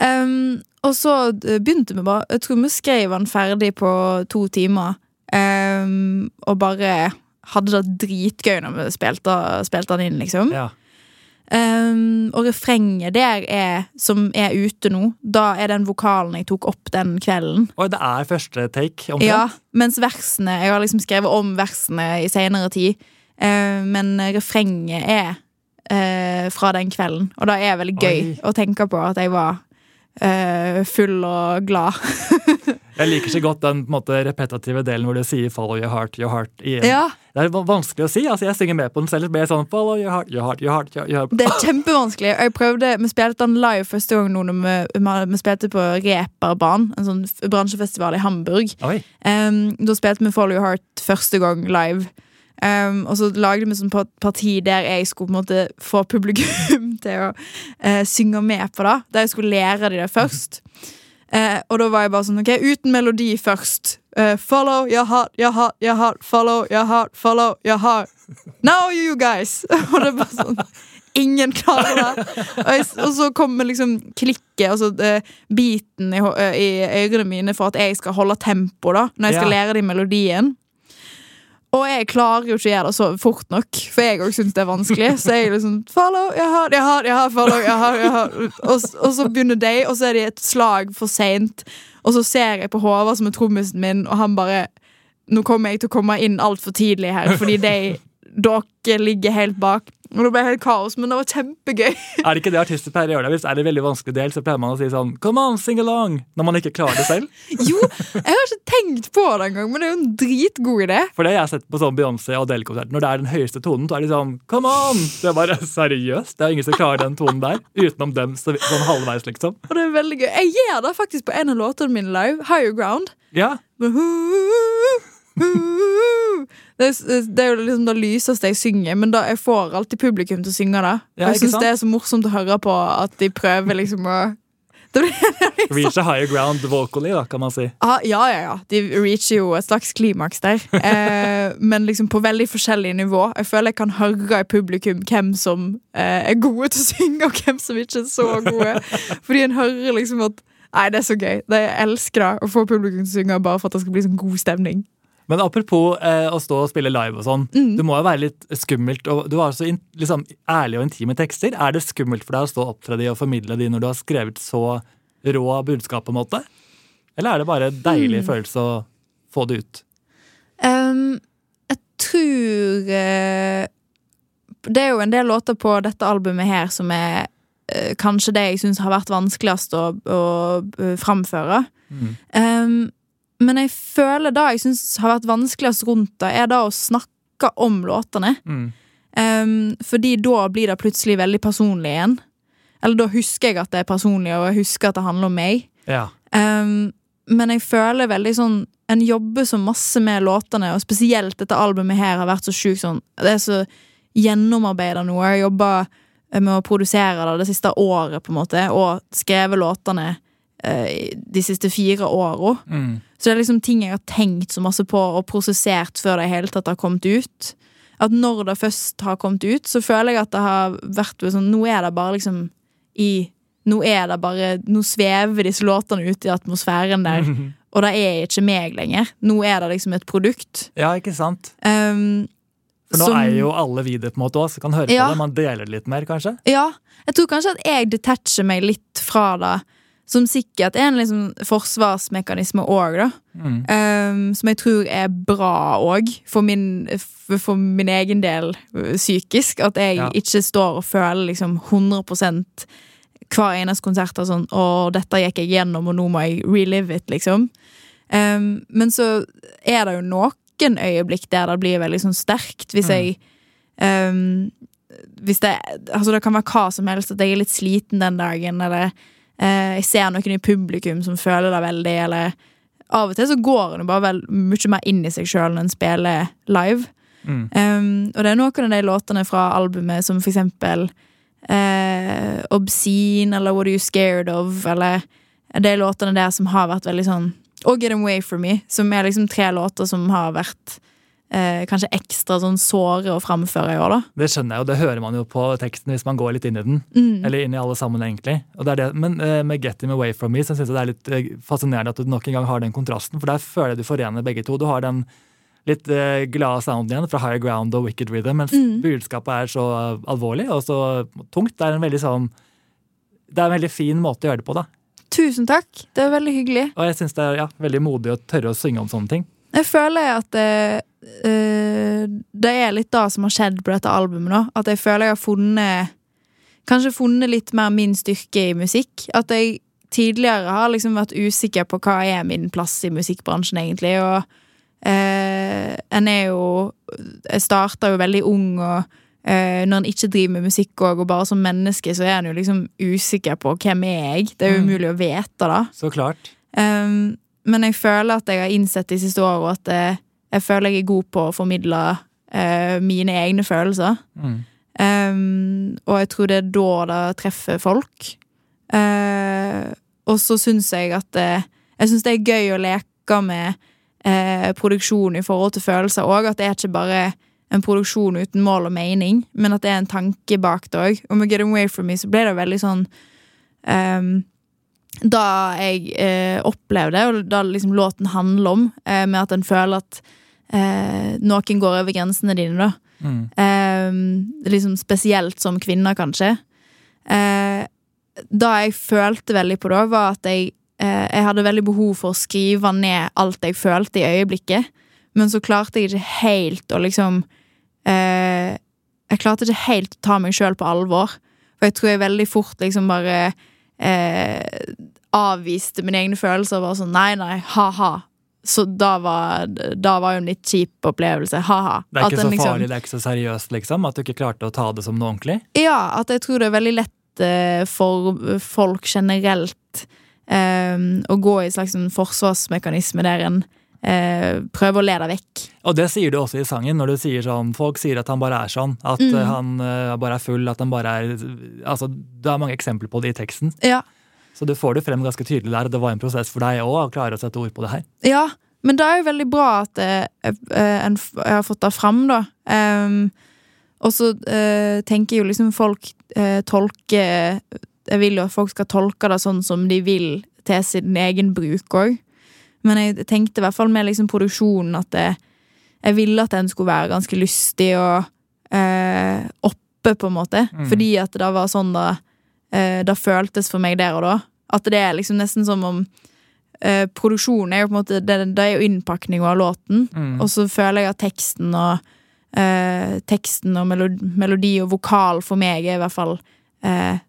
Um, og så eh, begynte vi bare Jeg tror vi skrev den ferdig på to timer. Um, og bare hadde det dritgøy når vi spilte, spilte den inn, liksom. Ja. Um, og refrenget der er, som er ute nå, da er den vokalen jeg tok opp den kvelden. Oi, det er første take, omtrent. Ja, mens versene Jeg har liksom skrevet om versene i senere tid. Uh, men refrenget er uh, fra den kvelden. Og da er det veldig gøy Oi. å tenke på at jeg var uh, full og glad. Jeg liker så godt den på måte, repetitive delen hvor du sier 'follow your heart', your heart igjen. Ja, Det er vanskelig å si. altså Jeg synger med på den selv. jeg sånn 'follow your heart, your heart, your heart'. Your, heart. Det er kjempevanskelig. Jeg prøvde, Vi spilte den live første gang nå vi, vi spilte på Reperbanen, en sånn bransjefestival i Hamburg. Um, da spilte vi Follow Your Heart første gang live. Um, og så lagde vi sånn parti der jeg skulle på en måte få publikum til å uh, synge med på det. Der jeg skulle lære de det først. Eh, og da var jeg bare sånn, ok, uten melodi først. Eh, follow your heart, your heart, your heart, follow your heart, follow your heart. Now you guys! og det bare sånn Ingen klarer det. Og, jeg, og så kommer liksom klikket, altså uh, biten i, eh, i ørene mine for at jeg skal holde tempo da når jeg skal Ja. lære de melodien. Og jeg klarer jo ikke å gjøre det så fort nok, for jeg òg syns det er vanskelig. Så jeg liksom follow, jeg har, jeg har, jeg har, follow, jeg har, jeg har. Og, og så begynner de, og så er de et slag for seint. Og så ser jeg på Håvard, som er trommisen min, og han bare Nå kommer jeg til å komme inn altfor tidlig her, fordi de, dere ligger helt bak. Og det ble helt kaos, men det var kjempegøy. Er det ikke det artister pleier å gjøre? det? Hvis det er en veldig vanskelig del, så pleier man å si sånn 'come on, sing along', når man ikke klarer det selv. Jo, jeg har ikke tenkt på det engang, men det er jo en dritgod idé. For det jeg har sett på sånn Beyoncé og Adele-konsert. Når det er den høyeste tonen, så er de sånn 'come on'. Det er bare seriøst. Det er ingen som klarer den tonen der. Utenom dem så, sånn halvveis, liksom. Og det er veldig gøy. Jeg gjør det faktisk på en av låtene mine live. Higher Ground. Ja, Men hu- hu- Det er, det er jo liksom det lyseste jeg synger, men da jeg får alltid publikum til å synge det. Ja, jeg syns det er så morsomt å høre på at de prøver liksom å det blir, Reach a higher ground vocally, da, kan man si. ah, Ja, ja, ja. De reacher jo et slags klimaks der. Eh, men liksom på veldig forskjellig nivå. Jeg føler jeg kan høre i publikum hvem som eh, er gode til å synge, og hvem som ikke er så gode. Fordi en hører liksom at Nei, det er så gøy. Det, jeg elsker det å få publikum til å synge bare for at det skal bli sånn god stemning. Men apropos eh, å stå og spille live og sånn. Mm. Det må jo være litt skummelt. og Du har så in, liksom, ærlige og intime tekster. Er det skummelt for deg å stå og opptre de og formidle de når du har skrevet så rå budskap? på en måte? Eller er det bare en deilig Mm. følelse å få det ut? Um, jeg tror eh, Det er jo en del låter på dette albumet her som er eh, kanskje det jeg syns har vært vanskeligst å, å eh, framføre. Mm. Ehm, men jeg føler det jeg syns har vært vanskeligst rundt det, er da å snakke om låtene. Mm. Um, fordi da blir det plutselig veldig personlig igjen. Eller da husker jeg at det er personlig, og jeg husker at det handler om meg. Ja. Um, men jeg føler veldig sånn En jobber så masse med låtene, og spesielt dette albumet her har vært så sjukt sånn Det er så gjennomarbeida noe. Jeg jobba med å produsere det det siste året, på en måte, og skrevet låtene de siste fire åra. Mm. Så det er liksom ting jeg har tenkt så masse på og prosessert før det i hele tatt har kommet ut. At når det først har kommet ut, så føler jeg at det har vært sånn Nå er det bare liksom i Nå er det bare Nå svever disse låtene ut i atmosfæren der, og det er ikke meg lenger. Nå er det liksom et produkt. ja, ikke sant? Um, For nå som- er jo alle vi det på en måte også, kan høre på det. Man deler det litt mer, kanskje. Ja, jeg tror kanskje at jeg detacher meg litt fra det. Som sikkert er en liksom forsvarsmekanisme òg, da. Mm. Um, som jeg tror er bra òg, for, min- for, min egen del uh, psykisk. At jeg Ja. ikke står og føler liksom 100 hver eneste konsert og sånn 'Å, dette gikk jeg gjennom, og nå må jeg relive it', liksom. Um, men så er det jo noen øyeblikk der det blir veldig sånn sterkt, hvis Mm. jeg um, hvis det, altså det kan være hva som helst, at jeg er litt sliten den dagen, eller eh, jeg ser noen i publikum som føler det veldig, eller Av og til så går en bare vel mye mer inn i seg sjøl når en spiller live. Mm. Um, og det er noen av de låtene fra albumet som for eksempel uh, Obscene eller What Are You Scared Of, eller de låtene der som har vært veldig sånn Og Get Away From Me, som er liksom tre låter som har vært eh, kanskje ekstra sånn såre å framføre i år, da. Det skjønner jeg, og det hører man jo på teksten hvis man går litt inn i den. Mm. Eller inn i alle sammen, egentlig. Og det er det. Men eh, med Get Him Away From Me så synes jeg det er litt eh, fascinerende at du nok en gang har den kontrasten, for der føler jeg du forener begge to. Du har den litt eh, glade sounden igjen fra Higher Ground og Wicked Rhythm, mens Mm. budskapet er så alvorlig og så tungt. Det er en veldig sånn Det er en veldig fin måte å gjøre det på, da. Tusen takk. Det er veldig hyggelig. Og jeg syns det er ja, veldig modig å tørre å synge om sånne ting. Jeg føler at eh, eh, det er litt det som har skjedd på dette albumet. da. At jeg føler jeg har funnet Kanskje funnet litt mer min styrke i musikk. At jeg tidligere har liksom vært usikker på hva er min plass i musikkbransjen, egentlig. Og uh, en er jo Jeg starta jo veldig ung, og Uh, når en ikke driver med musikk og, og bare som menneske, så er en jo liksom usikker på hvem er jeg. Det er jo Mm. umulig å vite, da. Så klart. Um, men jeg føler at jeg har innsett de siste årene at eh, jeg føler jeg er god på å formidle eh, mine egne følelser. Mm. Um, og jeg tror det er da det treffer folk. Uh, og så syns jeg at det, Jeg syns det er gøy å leke med uh, produksjon i forhold til følelser òg. At det er ikke bare en produksjon uten mål og mening, men at det er en tanke bak det òg. Og med Get Away From Me så ble det veldig sånn um, Da jeg eh, opplevde, og da liksom låten handler om, eh, med at en føler at eh, noen går over grensene dine, da. Mm. Eh, liksom spesielt som kvinne, kanskje. Eh, da jeg følte veldig på det, var at jeg, eh, jeg hadde veldig behov for å skrive ned alt jeg følte i øyeblikket, men så klarte jeg ikke helt å liksom eh, Jeg klarte ikke helt å ta meg sjøl på alvor. For jeg tror jeg veldig fort liksom bare eh, avviste mine egne følelser og var sånn nei, nei, ha-ha. Så da var, da var jo en litt kjip opplevelse. Ha-ha. Det er ikke en så liksom- farlig, det er ikke så seriøst, liksom? At du ikke klarte å ta det som noe ordentlig? Ja, at jeg tror det er veldig lett eh, for folk generelt eh, å gå i en slags forsvarsmekanisme der en eh, prøver å le deg vekk. Og det sier du også i sangen, når du sier sånn Folk sier at han bare er sånn. At Mm. eh, han eh, bare er full, at han bare er Altså, det er mange eksempler på det i teksten. Ja, Så du får det frem ganske tydelig der. Det var en prosess for deg òg å klare å sette ord på det her. ja men det er jo veldig bra at jeg, jeg, jeg har fått det fram, da. Um, og så uh, tenker jo liksom folk uh, tolker Jeg vil jo at folk skal tolke det sånn som de vil til sin egen bruk òg. Men jeg tenkte i hvert fall med liksom produksjonen at jeg, jeg ville at den skulle være ganske lystig og uh, oppe, på en måte. Mm. Fordi at det var sånn da eh, Det føltes for meg der og da. At det er liksom nesten som om eh, Produksjonen er jo på en måte Det, det er jo innpakning av låten. Mm. Og så føler jeg at teksten og eh, Teksten og melodi, og vokal for meg er i hvert fall eh,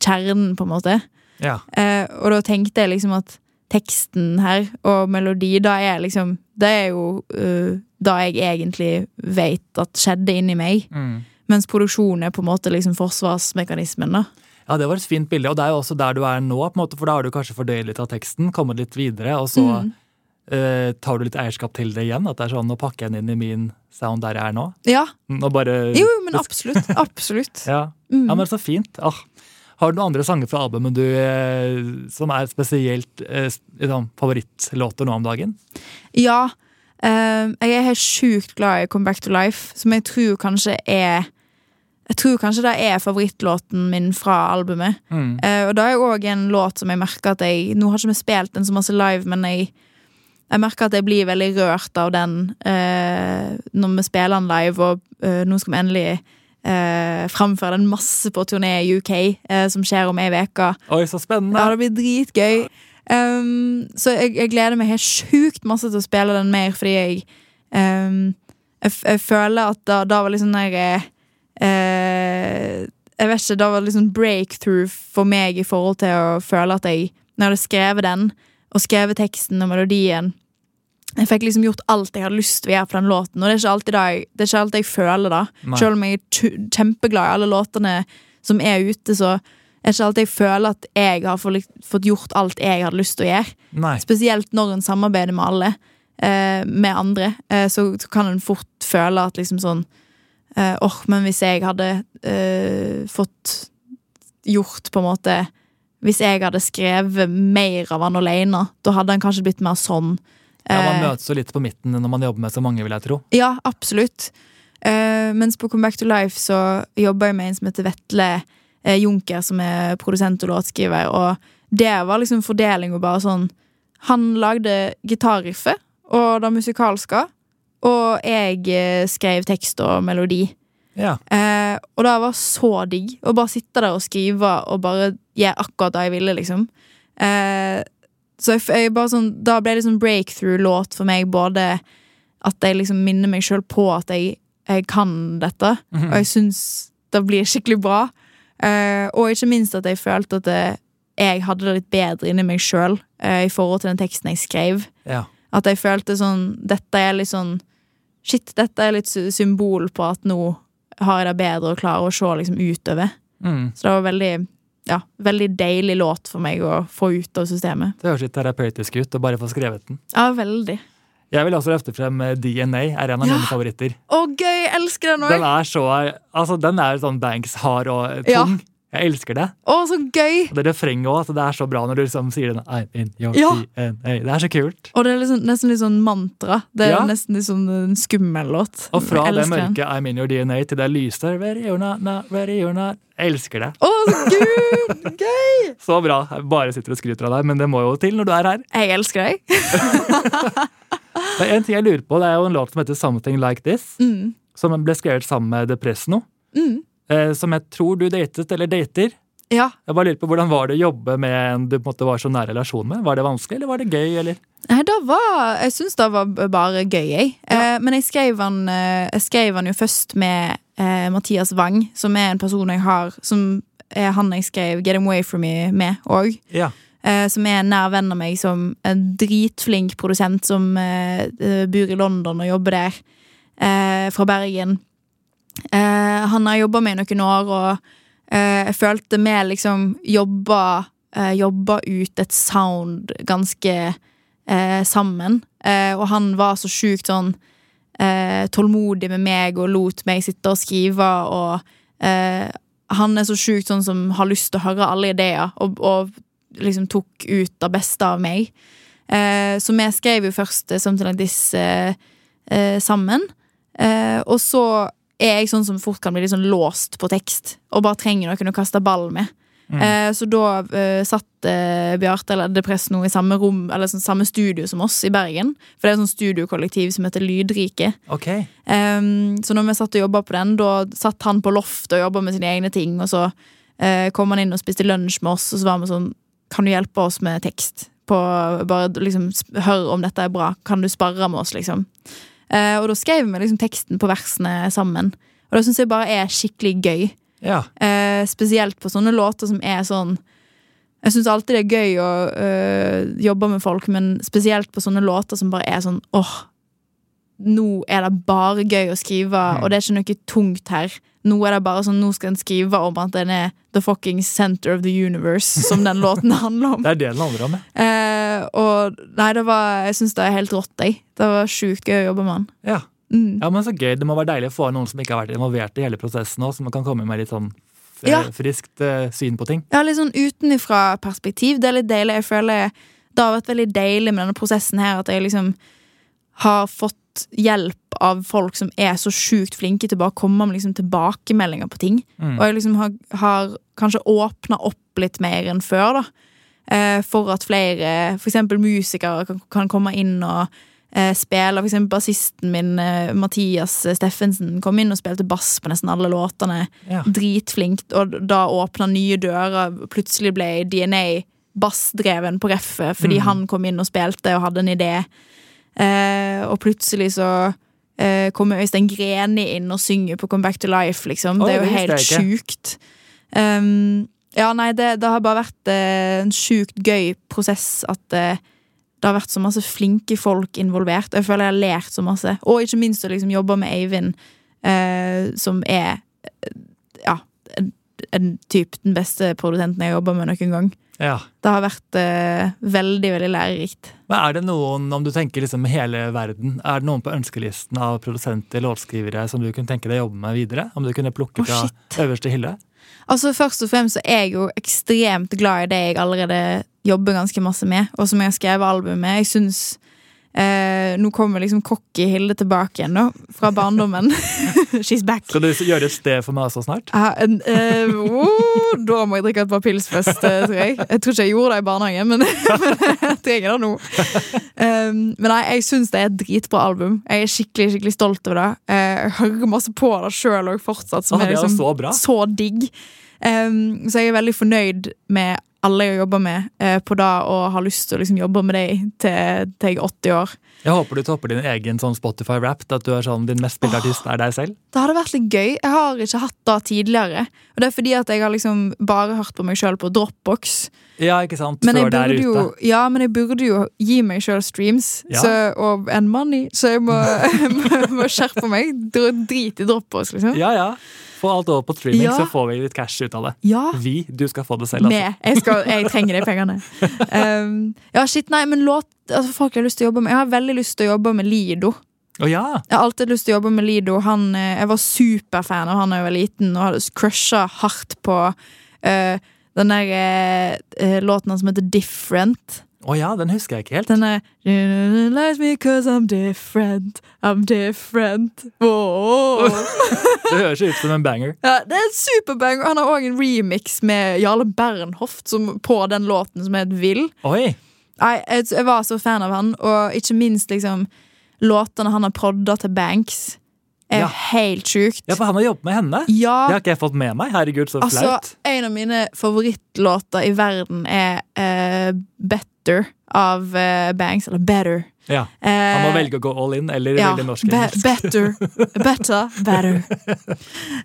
kjernen, på en måte. Ja. Eh, og da tenkte jeg liksom at teksten her og melodi, da er liksom Det er jo uh, da jeg egentlig vet at skjedde inni meg. Mm. Mens produksjonen er på en måte liksom forsvarsmekanismen, da. Ja, det var et fint bilde, og det er jo også der du er nå, på en måte, for da har du kanskje fordøyd litt av teksten, kommet litt videre, og så Mm. uh, tar du litt eierskap til det igjen. At det er sånn, nå pakker jeg den inn i min sound der jeg er nå. Ja. Bare Jo, men absolutt. Absolutt. Ja, Mm. ja men så fint. Ah. Har du noen andre sanger fra albumet du, eh, som er spesielt eh, liksom, favorittlåter nå om dagen? Ja. eh, jeg er helt sjukt glad i Come Back to Life, som jeg tror kanskje er Jeg tror kanskje det er favorittlåten min fra albumet. Mm. Uh, og da er òg en låt som jeg merker at jeg Nå har ikke vi spilt den så masse live, men jeg, jeg merker at jeg blir veldig rørt av den uh, når vi spiller den live, og uh, nå skal vi endelig eh, framføre den masse på turné i UK, som skjer om ei uke. Oi, så spennende! Ja, det blir dritgøy. Um, så jeg, jeg gleder meg helt sjukt masse til å spille den mer, fordi jeg um, jeg, jeg føler at da, da var liksom der eh, eh, Jeg vet ikke, da var det liksom breakthrough for meg i forhold til å føle at jeg Når jeg hadde skrevet den, og skrevet teksten og melodien Jeg fikk liksom gjort alt jeg hadde lyst til å gjøre på den låten, og det er ikke alltid, jeg, det er ikke alltid jeg føler. Nei. Selv om jeg er kjempeglad i alle låtene som er ute, så er det ikke alltid jeg føler at jeg har fått, fått gjort alt jeg hadde lyst til å gjøre. Nei. Spesielt når en samarbeider med alle, eh, med andre, eh, så, så kan en fort føle at liksom sånn eh, Åh, men hvis jeg hadde uh, fått gjort på en måte Hvis jeg hadde skrevet mer av han alene, da hadde han kanskje blitt mer sånn. Ja, Man Eh, møtes jo litt på midten når man jobber med så mange, vil jeg tro. ja, absolutt. Mens på Come Back to Life så jobber jeg med en som heter Vetle Junker, som er produsent og låtskriver, og det var liksom fordelinga bare sånn Han lagde gitarriffet og det musikalske, og jeg eh, skrev tekst og melodi. Ja. Eh, og det var så digg å bare sitte der og skrive og bare gjøre akkurat det jeg ville, liksom. Eh, så jeg, jeg bare sånn, da ble det liksom breakthrough-låt for meg, både at jeg liksom minner meg sjøl på at jeg, jeg kan dette, Mhm. og jeg syns det blir skikkelig bra. Eh, og ikke minst at jeg følte at det, jeg hadde det litt bedre inni meg sjøl eh, i forhold til den teksten jeg skrev. ja. At jeg følte sånn Dette er litt sånn Shit, dette er litt symbol på at nå har jeg det bedre og klarer å se liksom utover. Mm. Så det var veldig ja, veldig deilig låt for meg å få ut av systemet. Det høres litt terapeutisk ut å bare få skrevet den. Ja, veldig. Jeg vil også løfte frem eh, DNA, er en av Ja. mine favoritter. Å, gøy! Jeg elsker den Den er så Altså, den er sånn Banks hard og tung. Ja. Jeg elsker det. Å, så gøy! Og det refrenget òg. Altså, det er så bra når du liksom sier den I'm in your Ja. DNA. Det er så kult. Og det er liksom, nesten litt sånn mantra. Det er Ja. nesten litt sånn en skummel låt. Og fra det mørke I'm in your DNA til det lyse Ready you're not, not or not. Jeg elsker det. Å, så gud! Gøy! Så bra. Jeg bare sitter og skryter av deg, men det må jo til når du er her. Jeg elsker deg. Det er en ting jeg lurer på, det er jo en låt som heter Something Like This, Mm. som ble skrevet sammen med Depresno. Mm. Eh, som jeg tror du datet eller dater. Ja. Jeg bare lurer på Hvordan var det å jobbe med en du på en måte var så nær relasjon med? Var det vanskelig, eller var det gøy? eller? Det var, jeg syns det var bare gøy, jeg. Ja. Eh, men jeg skrev, han, eh, jeg skrev han jo først med Mathias Wang, som er en person jeg har Som er han jeg skrev Get Him Away From Me med òg. Ja. Som er en nær venn av meg, som en dritflink produsent som bor i London og jobber der. Fra Bergen. Eh, han har jobba med i noen år, og eh, jeg følte vi liksom jobba, eh, jobba ut et sound ganske eh, sammen. Og han var så sjukt sånn tålmodig med meg og lot meg sitte og skrive. Og eh, han er så sjukt sånn som har lyst til å høre alle ideer, og, og liksom tok ut det beste av meg. Eh, så vi skrev jo først Something Like This eh, sammen. Og så er jeg sånn som fort kan bli litt sånn låst på tekst, og bare trenger noen å kaste ball med. Mm. Eh, så da eh, satt eh, Bjarte eller Depress nå i samme rom Eller sånn, samme studio som oss i Bergen. For det er et sånn studiokollektiv som heter Lydrike. Okay. Så når vi satt og jobba på den, da satt han på loftet og jobba med sine egne ting. Og så eh, kom han inn og spiste lunsj med oss, og så var vi sånn Kan du hjelpe oss med tekst? På, bare liksom Hør om dette er bra. Kan du sparre med oss, liksom? Eh, og da skrev vi liksom teksten på versene sammen. Og det syns jeg bare er skikkelig gøy. Ja. Eh, spesielt på sånne låter som er sånn Jeg syns alltid det er gøy å øh, jobbe med folk, men spesielt på sånne låter som bare er sånn åh, nå er det bare gøy å skrive, Mm. og det er ikke noe tungt her. Nå er det bare sånn, nå skal en skrive om at den er the fucking center of the universe, som den låten handler om. Det er det den handler om, ja. Eh, og nei, det var, jeg syns det er helt rått, jeg. Det var sjukt gøy å jobbe med den. ja. Mm. Ja, men så gøy. Det må være deilig å få noen som ikke har vært involvert i hele prosessen også, som kan komme med litt sånn Ja. friskt eh, syn på ting. Ja, litt sånn utenifra perspektiv. Det er litt deilig. Jeg føler Det har vært veldig deilig med denne prosessen her, at jeg liksom har fått hjelp av folk som er så sjukt flinke til bare å komme med liksom tilbakemeldinger på ting. Mm. Og jeg liksom har, har kanskje åpna opp litt mer enn før, da. Eh, for at flere, eksempel musikere, kan, kan komme inn og eh, spille. Eksempel bassisten min, eh, Mathias Steffensen, kom inn og spilte bass på nesten alle låtene Ja. Dritflinkt. og da åpna nye dører. Plutselig ble DNA bassdreven på reffet fordi Mm. han kom inn og spilte og hadde en idé. Eh, og plutselig så eh, kommer Øystein Greni inn og synger på Come Back to Life, liksom. Det er jo helt sjukt. Um, ja, nei, det, det har bare vært eh, en sjukt gøy prosess at eh, det har vært så masse flinke folk involvert. Jeg føler jeg har lært så masse. Og ikke minst å liksom jobbe med Eivind, eh, som er eh, ja, en, en typ den beste produsenten jeg har jobba med noen gang. Ja. Det har vært eh, veldig, veldig lærerikt. Men er det noen, om du tenker liksom hele verden, er det noen på ønskelisten av produsenter, låtskrivere, som du kunne tenke deg å jobbe med videre? Om du kunne plukke fra øverste hylle? Altså Først og fremst så er jeg jo ekstremt glad i det jeg allerede jobber ganske masse med, og som jeg har skrevet album med. Jeg synes eh, Nå kommer liksom cocky Hilde tilbake igjen, da, fra barndommen. She's back. Skal du gjøre et sted for meg også snart? Ah, en, eh, oh, da må jeg drikke et par pils først, eh, tror jeg. Jeg tror ikke jeg gjorde det i barnehagen, men, jeg trenger det nå. Um, men nei, jeg syns det er et dritbra album. Jeg er skikkelig skikkelig stolt over det. Eh, jeg hører masse på det sjøl òg fortsatt, som ah, er liksom så så digg. Um, så jeg er veldig fornøyd med alle jeg jobber med eh, på det, og har lyst til å liksom jobbe med deg til, til jeg er 80 år. Jeg håper du topper din egen sånn Spotify-rap, at du er sånn, din mest spilte artist er deg selv. Det hadde vært litt gøy. Jeg har ikke hatt det tidligere. Og det er fordi at jeg har liksom bare hørt på meg sjøl på Dropbox. Ja, ikke sant? Men jeg, burde jo, ja, men jeg burde jo gi meg sjøl streams Ja. så, og and money, så jeg må, må, må skjerpe meg. Dr- Drit i Dropbox, liksom. Ja, ja. Få alt over på streaming, Ja. så får vi litt cash ut av det. Ja. Vi, du skal få det selv, altså. Med. Jeg, skal, jeg trenger de pengene. Um, ja, shit, nei, men låt altså, Folk jeg har lyst til å jobbe med Jeg har veldig lyst til å jobbe med Lido. Oh, ja! Jeg har alltid lyst til å jobbe med Lido. Han, eh, jeg var superfan av han da jeg var liten, og hadde crusha hardt på uh, den der eh, låten som heter Different. Å ja, den husker jeg ikke helt. Den er I'm different, I'm different. Det høres ut som en banger. Ja, det er en superbanger. Han har òg en remix med Jarle Bernhoft som, på den låten som het Vill. Oi! Jeg, jeg var så fan av han, og ikke minst liksom låtene han har prodda til Banks, er Ja. helt sjukt. Ja, for han har jobbet med henne. Ja, Det har ikke jeg fått med meg. Herregud, så altså, flaut. en av mine favorittlåter i verden er uh, Better av uh, Banks, eller Better. Ja. Eh, Han må velge å gå all in, eller ja, velge norsk be better. Better. Better.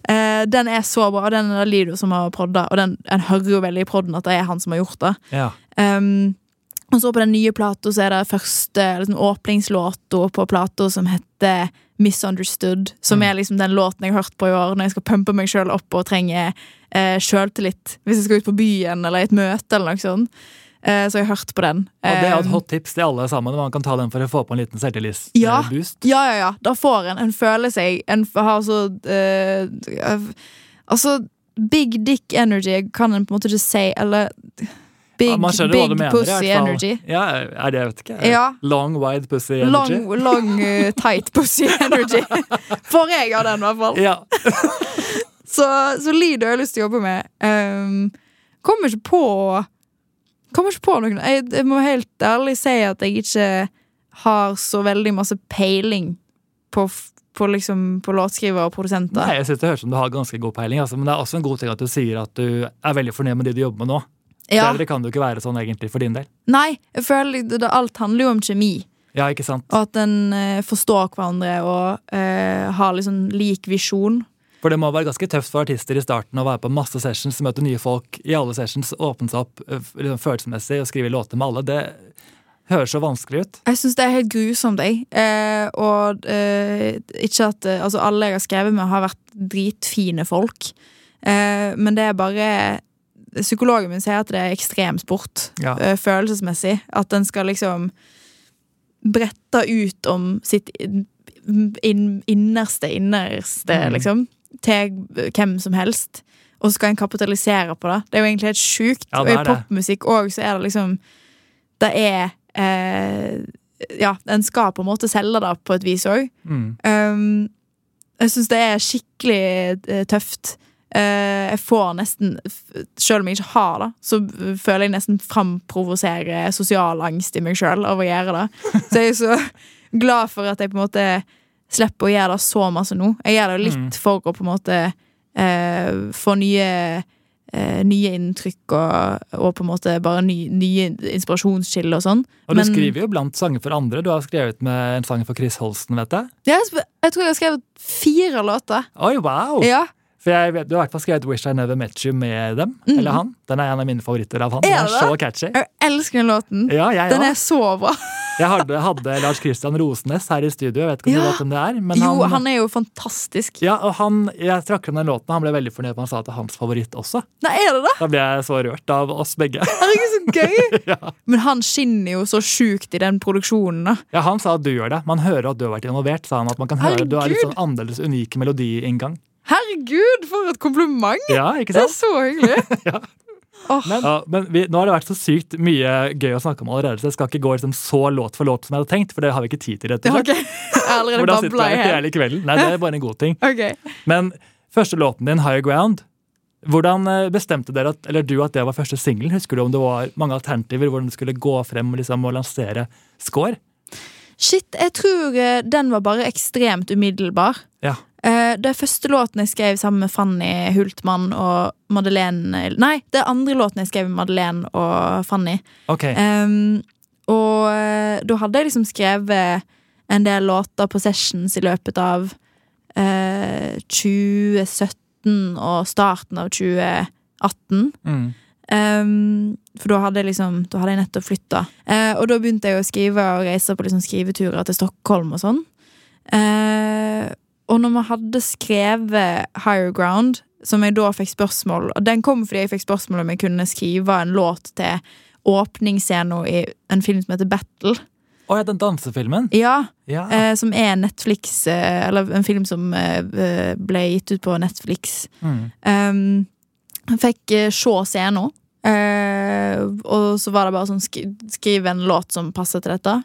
uh, den er så bra, og den er Lido som har prodda, og den, en hører jo veldig i prodden at det er han som har gjort det. Ja. Um, og så på den nye plata er det første liksom, åpningslåta på plata som heter Misunderstood. Som Mm. er liksom den låten jeg har hørt på i år når jeg skal pumpe meg sjøl opp og trenger eh, sjøltillit. Hvis jeg skal ut på byen eller i et møte eller noe sånt. Eh, så jeg har hørt på den. Og det er et Um, hot tips til alle sammen. Man kan ta den for å få på en liten Ja. selvtillitsboost. Ja, ja, ja. Da får en En føler seg En har så eh, Altså, big dick energy kan en på en måte ikke si, eller Big, Ja, big mener, pussy energy. Ja, er det, jeg vet ikke. Ja. Long, wide pussy energy. Long, long uh, tight pussy energy. Får jeg av den, i hvert fall. Ja. Så, så Lido har jeg lyst til å jobbe med. Um, kommer ikke på Kommer ikke på noen. Jeg, jeg må helt ærlig si at jeg ikke har så veldig masse peiling på, på, liksom, på låtskriver og produsenter. Nei, jeg synes Det høres ut som du har ganske god peiling, altså, men det er også en god ting at du sier at du er veldig fornøyd med de du jobber med nå. Ja. Bedre kan det jo ikke være sånn egentlig for din del. Nei, jeg føler det, alt handler jo om kjemi. Ja, ikke sant? Og at en eh, forstår hverandre og eh, har liksom lik visjon. For det må være ganske tøft for artister i starten å være på masse sessions, møte nye folk i alle sessions, åpne seg opp øh, liksom, følelsesmessig og skrive låter med alle. Det høres så vanskelig ut. Jeg syns det er helt grusomt, jeg. Eh, og eh, ikke at eh, Altså, alle jeg har skrevet med, har vært dritfine folk. Eh, men det er bare Psykologen min sier at det er ekstremsport. Ja. eh, følelsesmessig. At en skal liksom brette ut om sitt innerste, innerste, Mm. liksom. Til hvem som helst. Og så skal en kapitalisere på det. Det er jo egentlig helt sjukt. Ja, og i popmusikk òg så er det liksom Det er eh, Ja, en skal på en måte selge det på et vis òg. Mm. Um, jeg syns det er skikkelig eh, tøft. Eh, jeg får nesten Selv om jeg ikke har det, så føler jeg nesten framprovoserer sosial angst i meg sjøl av å gjøre det. Så jeg er så glad for at jeg på en måte slipper å gjøre det så masse nå. Jeg gjør det litt Mm. for å på en måte eh, få nye eh, nye inntrykk og, og på en måte bare ny, nye inspirasjonskilder og sånn. Og du Men- skriver jo blant sanger for andre. Du har skrevet med en sang for Chris Holsten, vet jeg. Jeg, jeg tror jeg har skrevet fire låter. Oi, wow! Ja, For jeg vet, Du har i hvert fall skrevet 'Wish I Never Met You' med dem. Mm. Eller han. Den er en av mine favoritter av han. Er Den er så catchy. jeg elsker den låten. Ja, jeg Den er så bra. Jeg hadde, hadde Lars Christian Rosenes her i studio. Jeg vet ikke om Ja. du vet hvem det er. Men jo, han, han er jo fantastisk. ja, og han, jeg trakk fram den låten, og han ble veldig fornøyd. for Han sa at det er hans favoritt også. Nei, er det det? Da ble jeg så rørt av oss begge. Herregud, så gøy! ja. Men han skinner jo så sjukt i den produksjonen. da. ja, Han sa at du gjør det. Man hører at du har vært involvert. sa han at man kan høre Du har litt sånn annerledes unik melodiinngang. Herregud, for et kompliment! Ja, ikke sant? Det er så hyggelig. Ja. Oh. Men, ja, men vi, nå har det vært så sykt mye gøy å snakke om allerede, så jeg skal ikke gå liksom så låt for låt som jeg hadde tenkt, for det har vi ikke tid til. rett og slett. ok. Jeg har allerede Hvordan sitter babla i jeg hjel. hele kvelden. Nei, det er bare en god ting. Ok. Men første låten din, Higher Ground, hvordan eh, bestemte dere at, eller du at det var første singel? Husker du om det var mange alternativer hvordan du skulle gå frem og liksom, og lansere score? Shit, jeg tror eh, den var bare ekstremt umiddelbar. Eh, det er første låten jeg skrev sammen med Fanny Hultmann og Madeleine Nei, det er andre låten jeg skrev med Madeleine og Fanny. Ok. Um, og eh, da hadde jeg liksom skrevet en del låter på sessions i løpet av uh, 2017 og starten av 2018. Mm. Um, for da hadde jeg liksom Da hadde jeg nettopp flytta. Uh, og da begynte jeg å skrive og reise på liksom skriveturer til Stockholm og sånn. Eh, og når vi hadde skrevet Higher Ground, som jeg da fikk spørsmål Og den kom fordi jeg fikk spørsmål om jeg kunne skrive en låt til åpningsscenen i en film som heter Battle. Å ja, den dansefilmen? Ja, Ja. eh, Som er Netflix eh, Eller en film som eh, ble gitt ut på Netflix. Mm. Um, fikk eh, se scenen. eh, og så var det bare sånn sk skriv en låt som passer til dette.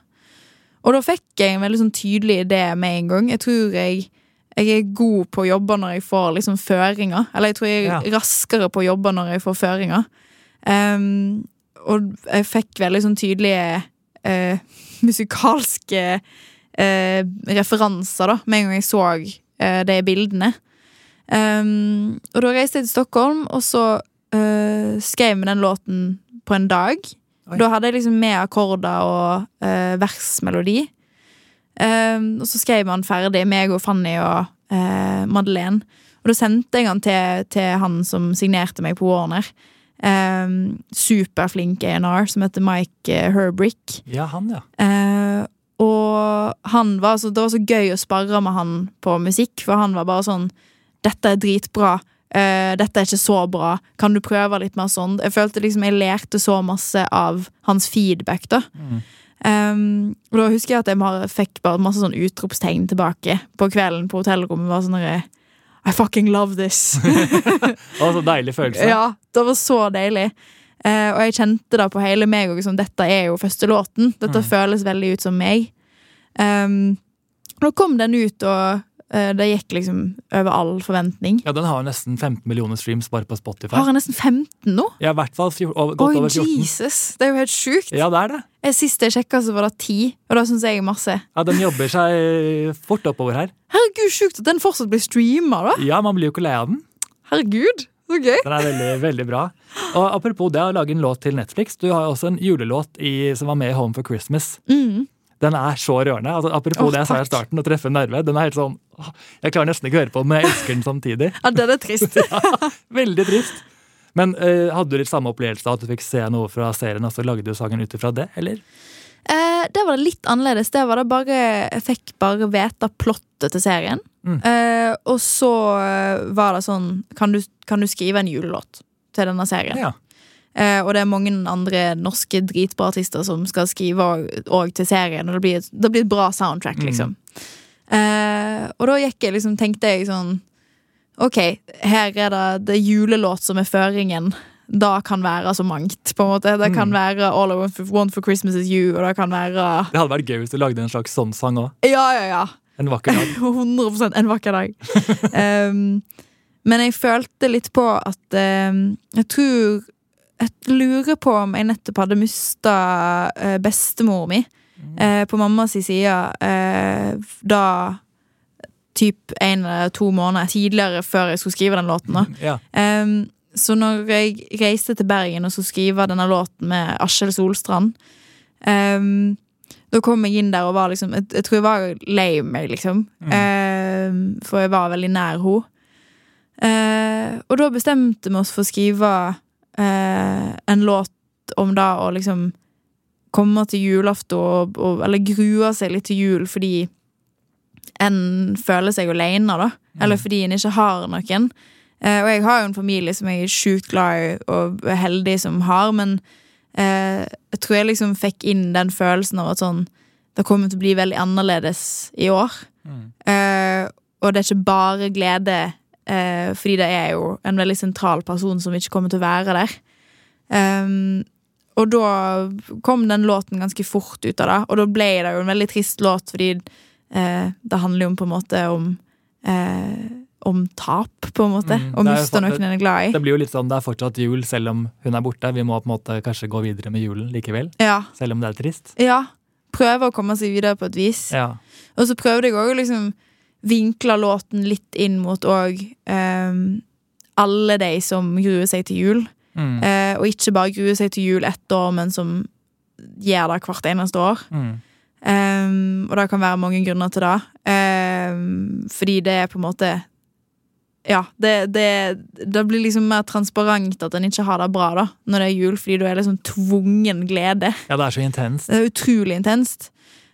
Og da fikk jeg en veldig sånn tydelig idé med en gang. Jeg tror jeg, jeg er god på å jobbe når jeg får liksom føringer. Eller jeg tror jeg er Ja. raskere på å jobbe når jeg får føringer. Um, og jeg fikk veldig sånn tydelige uh, musikalske uh, referanser da, med en gang jeg så uh, de bildene. Um, og da reiste jeg til Stockholm, og så uh, skrev vi den låten på en dag. Oi. Da hadde jeg liksom med akkorder og versmelodi. Um, og så skrev han ferdig, meg og Fanny og eh, Madeleine. Og da sendte jeg han til, til han som signerte meg på Warner. Um, superflink A&R som heter Mike eh, Herbrick. ja, han, ja. Uh, og han var så, det var så gøy å sparre med han på musikk, for han var bare sånn Dette er dritbra. Uh, dette er ikke så bra. Kan du prøve litt mer sånn? Jeg følte liksom jeg lærte så masse av hans feedback, da. Mm. Um, og da husker jeg at jeg bare fikk bare masse sånn utropstegn tilbake på kvelden på hotellrommet. Var sånn I fucking love this. det var så deilig følelse. Ja, det var så deilig. Uh, og jeg kjente da på hele meg. Og liksom, dette er jo første låten. Dette Mm. føles veldig ut som meg. Um, nå kom den ut, og det gikk liksom over all forventning. Ja, Den har jo nesten 15 millioner streams bare på Spotify. Har den nesten 15 nå? Ja, i hvert fall over, godt Oi, over 14. Jesus! Det er jo helt sjukt. Ja, det er det. Jeg, sist jeg sjekka, så var det 10, og da syns jeg er masse. Ja, Den jobber seg fort oppover her. Herregud, sjukt at den fortsatt blir streama, da! Ja, man blir jo ikke lei av den. Herregud, så gøy! Den er veldig, veldig bra. Og apropos det å lage en låt til Netflix. Du har jo også en julelåt i, som var med i Home for Christmas. Mm. Den er så rørende. Altså, apropos oh, det jeg sa i starten, å treffe en nerve. Den er helt sånn, åh, Jeg klarer nesten ikke å høre på den, men jeg elsker den samtidig. Ja, den er trist. ja, Veldig trist. Men uh, hadde du litt samme opplevelse av at du fikk se noe fra serien, og så lagde du sangen ut ifra det, eller? Eh, der var det litt annerledes. Det var det bare Jeg fikk bare vite plottet til serien. Mm. Eh, og så eh, var det sånn kan du, kan du skrive en julelåt til denne serien? Ja. Eh, og det er mange andre norske dritbra artister som skal skrive òg til serien. Og det blir, et, det blir et bra soundtrack, Mm. liksom. Eh, og da gikk jeg liksom, tenkte jeg sånn Ok, her er det, det julelåt som er føringen. Da kan være så mangt. på en måte Det kan Mm. være All I Want for, want for Christmas Is You, og det kan være Det hadde vært gøy hvis du lagde en slags sånn sang òg. Ja, ja, ja. En vakker dag. 100% en vakker dag. um, men jeg følte litt på at um, Jeg tror Jeg lurer på om jeg nettopp hadde mista uh, bestemor mi uh, på mammas side uh, da typ en eller to måneder tidligere før jeg skulle skrive den låten. da Ja. Um, så når jeg reiste til Bergen og skulle skrive denne låten med Askjell Solstrand um, Da kom jeg inn der og var liksom Jeg, jeg tror jeg var lei meg, liksom. Um, for jeg var veldig nær henne. Uh, og da bestemte vi oss for å skrive uh, en låt om da å liksom komme til julaften og, Eller grue seg litt til jul fordi en føler seg alene, da. Eller fordi en ikke har noen. Eh, og jeg har jo en familie som jeg er sjukt glad i og heldig som har, men eh, jeg tror jeg liksom fikk inn den følelsen av at sånn Det kommer til å bli veldig annerledes i år. Mm. Eh, og det er ikke bare glede, eh, fordi det er jo en veldig sentral person som ikke kommer til å være der. Um, og da kom den låten ganske fort ut av det, og da ble det jo en veldig trist låt, fordi eh, det handler jo på en måte om eh, om tap, på en måte. Mm, er miste noen en er glad i. Det blir jo litt sånn, det er fortsatt jul selv om hun er borte. Vi må på en måte kanskje gå videre med julen likevel, Ja. selv om det er trist. ja. Prøve å komme seg videre på et vis. Ja. Og så prøvde jeg òg liksom vinkle låten litt inn mot òg alle de som gruer seg til jul. Mm. Uh, og ikke bare gruer seg til jul ett år, men som gjør det hvert eneste år. Mm. Um, og det kan være mange grunner til det. Um, fordi det er på en måte Ja, det, det, det blir liksom mer transparent at en ikke har det bra da når det er jul, fordi du er liksom tvungen glede. ja, det er så intenst. Det er utrolig intenst.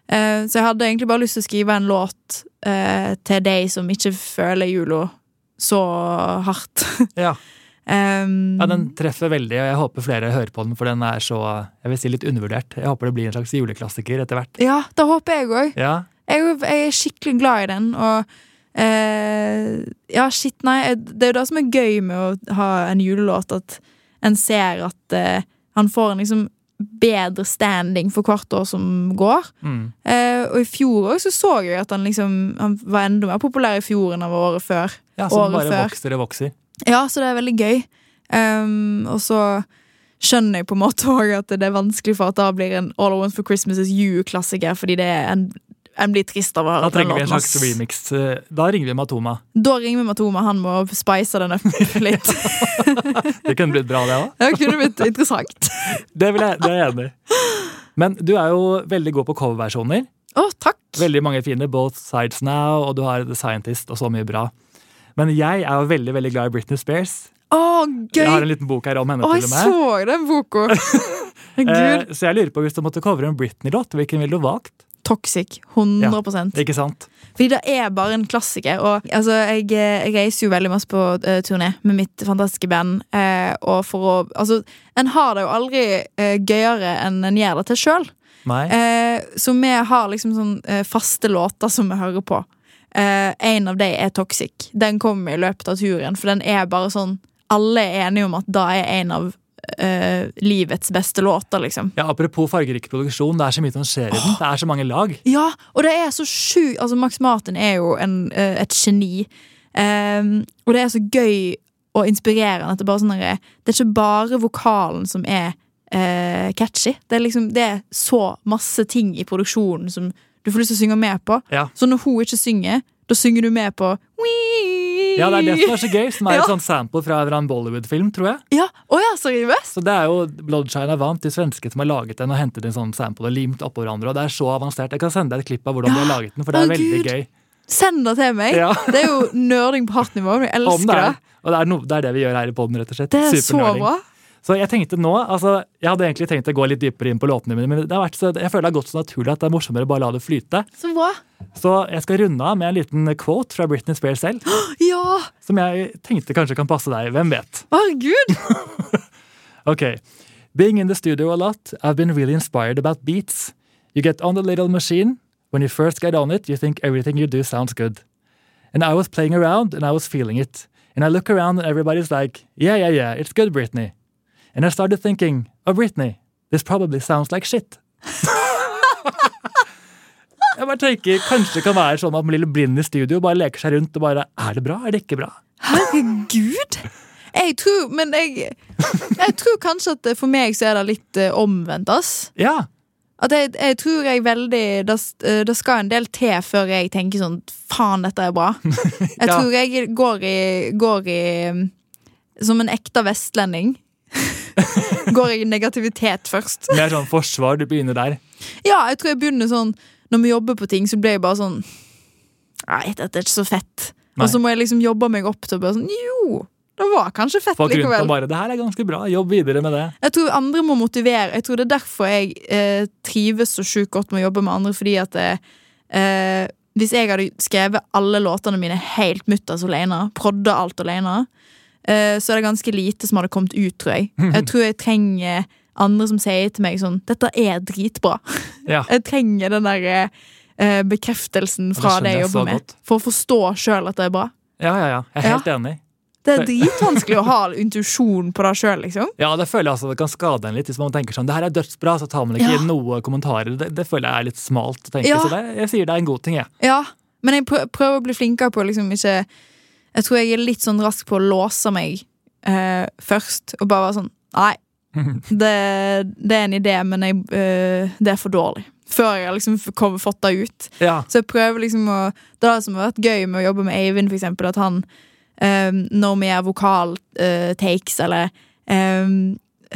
Uh, så jeg hadde egentlig bare lyst til å skrive en låt uh, til de som ikke føler jula så hardt. Ja. Um, ja, Den treffer veldig, og jeg håper flere hører på den, for den er så jeg vil si litt undervurdert. Jeg håper det blir en slags juleklassiker etter hvert. ja, det håper jeg òg. Ja, jeg, jeg er skikkelig glad i den, og uh, Ja, shit, nei. Det er jo det som er gøy med å ha en julelåt, at en ser at uh, han får en liksom bedre standing for hvert år som går. mm. Eh, og i fjor òg så, så jeg at han liksom Han var enda mer populær i fjor enn han var året før. ja så Året bare før. vokser og vokser. Ja, så det er veldig gøy. Um, og så skjønner jeg på en måte òg at det er vanskelig for at da blir en All I Want for Christmas Is You-klassiker, fordi det er en, en blir trist av å høre høre låten. Da trenger vi en slags remix. Eh, Da ringer vi Matoma. Da ringer vi Matoma, han må spice den opp litt. Det kunne blitt bra, det òg. Det kunne blitt interessant. Det, jeg- det er jeg enig i. Men du er jo veldig god på coverversjoner. Å, takk! Veldig mange fine. Both Sides Now, og du har The Scientist og så mye bra. Men jeg er jo veldig veldig glad i Britney Spears. Å, Jeg har en liten bok her om henne. Oh, til og med. Jeg så den boka! Eh, så jeg lurer på hvis du måtte covre en Britney-låt, hvilken ville du valgt? Toxic. 100% Ikke sant? Fordi det er bare en klassiker. Og altså, jeg, jeg reiser jo veldig masse på uh, turné med mitt fantastiske band. Uh, og for å Altså, en har det jo aldri uh, gøyere enn en gjør det til sjøl. Eh, så vi har liksom sånn eh, faste låter som vi hører på. Eh, en av de er Toxic. Den kommer i løpet av turen, for den er bare sånn Alle er enige om at da er en av eh, livets beste låter, liksom. Ja, Apropos fargerik produksjon, det er så mye som skjer i den. Det er så mange lag. Ja, og det er så sjukt Altså, Max Martin er jo en, eh, et geni. Um, og det er så gøy og inspirerende at det, bare sånn der, det er ikke bare vokalen som er uh, catchy. Det er liksom Det er så masse ting i produksjonen som du får lyst til å synge med på. Ja. Så når hun ikke synger, da synger du med på Wii! Ja, det er det som er så gøy, som er Ja. et sånt sample fra en Bollywood-film, tror jeg. Ja, oh, ja, seriøst? Så det er jo Bloodshine er vant, de svenske som har laget den og hentet en sånn sample og limt oppå hverandre. Og det er så avansert. Jeg kan sende deg et klipp av hvordan de har laget den, for det er er veldig Gud. gøy. Send det til meg! Ja. Det er jo nerding på hardt nivå. Jeg elsker det det. er. Og det er, no, det er det vi gjør her i poden, rett og slett. Det er så bra. Så jeg tenkte nå, altså, jeg hadde egentlig tenkt å gå litt dypere inn på låtene mine, men det har vært så, jeg føler det har gått så naturlig at det er morsommere å bare la det flyte. Så hva? Så jeg skal runde av med en liten quote fra Britney Spears selv, Ja! som jeg tenkte kanskje kan passe deg. Hvem vet? Herregud! Okay. Being in the studio a lot, I've been really inspired about beats. You get on the little machine. When you first get on it, you think everything you do sounds good. And I was playing around and I was feeling it. And I look around and everybody's like, yeah, yeah, yeah, it's good, Britney. And I started thinking, oh, Britney, this probably sounds like shit. Jeg bare tenker, Kanskje det kan være sånn at man lille blind i studio bare leker seg rundt og bare Er det bra? Er det ikke bra? Herregud! Jeg tror, men jeg, jeg tror kanskje at for meg så er det litt eh, omvendt, ass. Ja. At jeg, jeg tror jeg veldig det, eh, det skal en del til før jeg tenker sånn Faen, dette er bra. Jeg Ja. tror jeg går i, går i mm, Som en ekte vestlending. går jeg i negativitet først. Mer sånn forsvar. Du begynner der. Ja, jeg tror jeg begynner sånn Når vi jobber på ting, så blir jeg bare sånn Nei, dette er ikke så fett. Nei. Og så må jeg liksom jobbe meg opp til å bare sånn Jo, det var kanskje fett Folk rundt likevel. og bare 'Det her er ganske bra. Jobb videre med det'. Jeg tror andre må motivere. Jeg tror det er derfor jeg eh, trives så sjukt godt med å jobbe med andre. Fordi at det, eh, Hvis jeg hadde skrevet alle låtene mine helt mutters alene, prodda alt alene, eh, så er det ganske lite som hadde kommet ut, tror jeg. Jeg tror jeg trenger andre som sier til meg sånn 'Dette er dritbra'. Ja. Jeg trenger den der eh, bekreftelsen fra det jeg jobber med. For å forstå sjøl at det er bra. Ja, ja, ja. Jeg er helt enig. Det er dritvanskelig å ha intuisjon på det sjøl, liksom. Ja, det føler jeg altså det kan skade en litt hvis man tenker sånn Det her er dødsbra, så tar man ikke Ja. noe kommentarer. Det, det føler jeg er litt smalt å tenke. Ja. Så det, jeg sier det er en god ting, jeg. Ja, men jeg prøver å bli flinkere på liksom ikke Jeg tror jeg er litt sånn rask på å låse meg eh, først, og bare være sånn Nei, det, det er en idé, men jeg, eh, det er for dårlig. Før jeg har liksom fått det ut. Ja. Så jeg prøver liksom å Det er det som har vært gøy med å jobbe med Eivind, for eksempel, at han eh, Når vi gjør vokaltakes eller eh,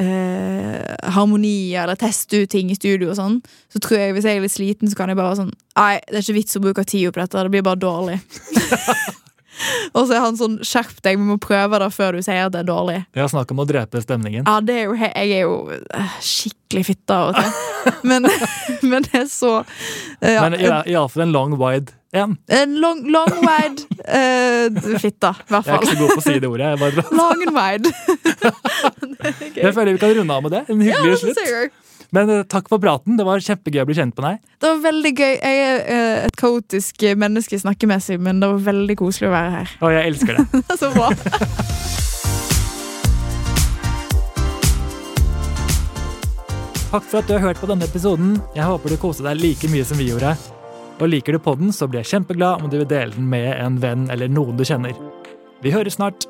eh, harmonier eller tester ut ting i studio og sånn, så tror jeg hvis jeg er litt sliten, så kan jeg bare være sånn Nei, det er ikke vits å bruke tid på dette, det blir bare dårlig. og så er han sånn Skjerp deg, vi må prøve det før du sier at det er dårlig. ja, snakk om å drepe stemningen. Ja, det er jo Jeg er jo eh, skikkelig fitte av og til. Men, men det er så eh, ja, Men iallfall en long wide en. En long, long wide uh, fitte, i hvert Jeg er ikke så god på å si det ordet. Jeg, bare, Long and wide. jeg føler vi kan runde av med det. En hyggelig ja, slutt. Men eh, takk for praten. Det var kjempegøy å bli kjent med deg. Det var veldig gøy. Jeg er eh, et kaotisk menneske snakkemessig, men det var veldig koselig å være her. Og jeg elsker det. Så bra. Takk for at du har hørt på denne episoden. Jeg håper du koste deg like mye som vi gjorde. Og liker du podden, så blir jeg kjempeglad om du vil dele den med en venn eller noen du kjenner. Vi høres snart.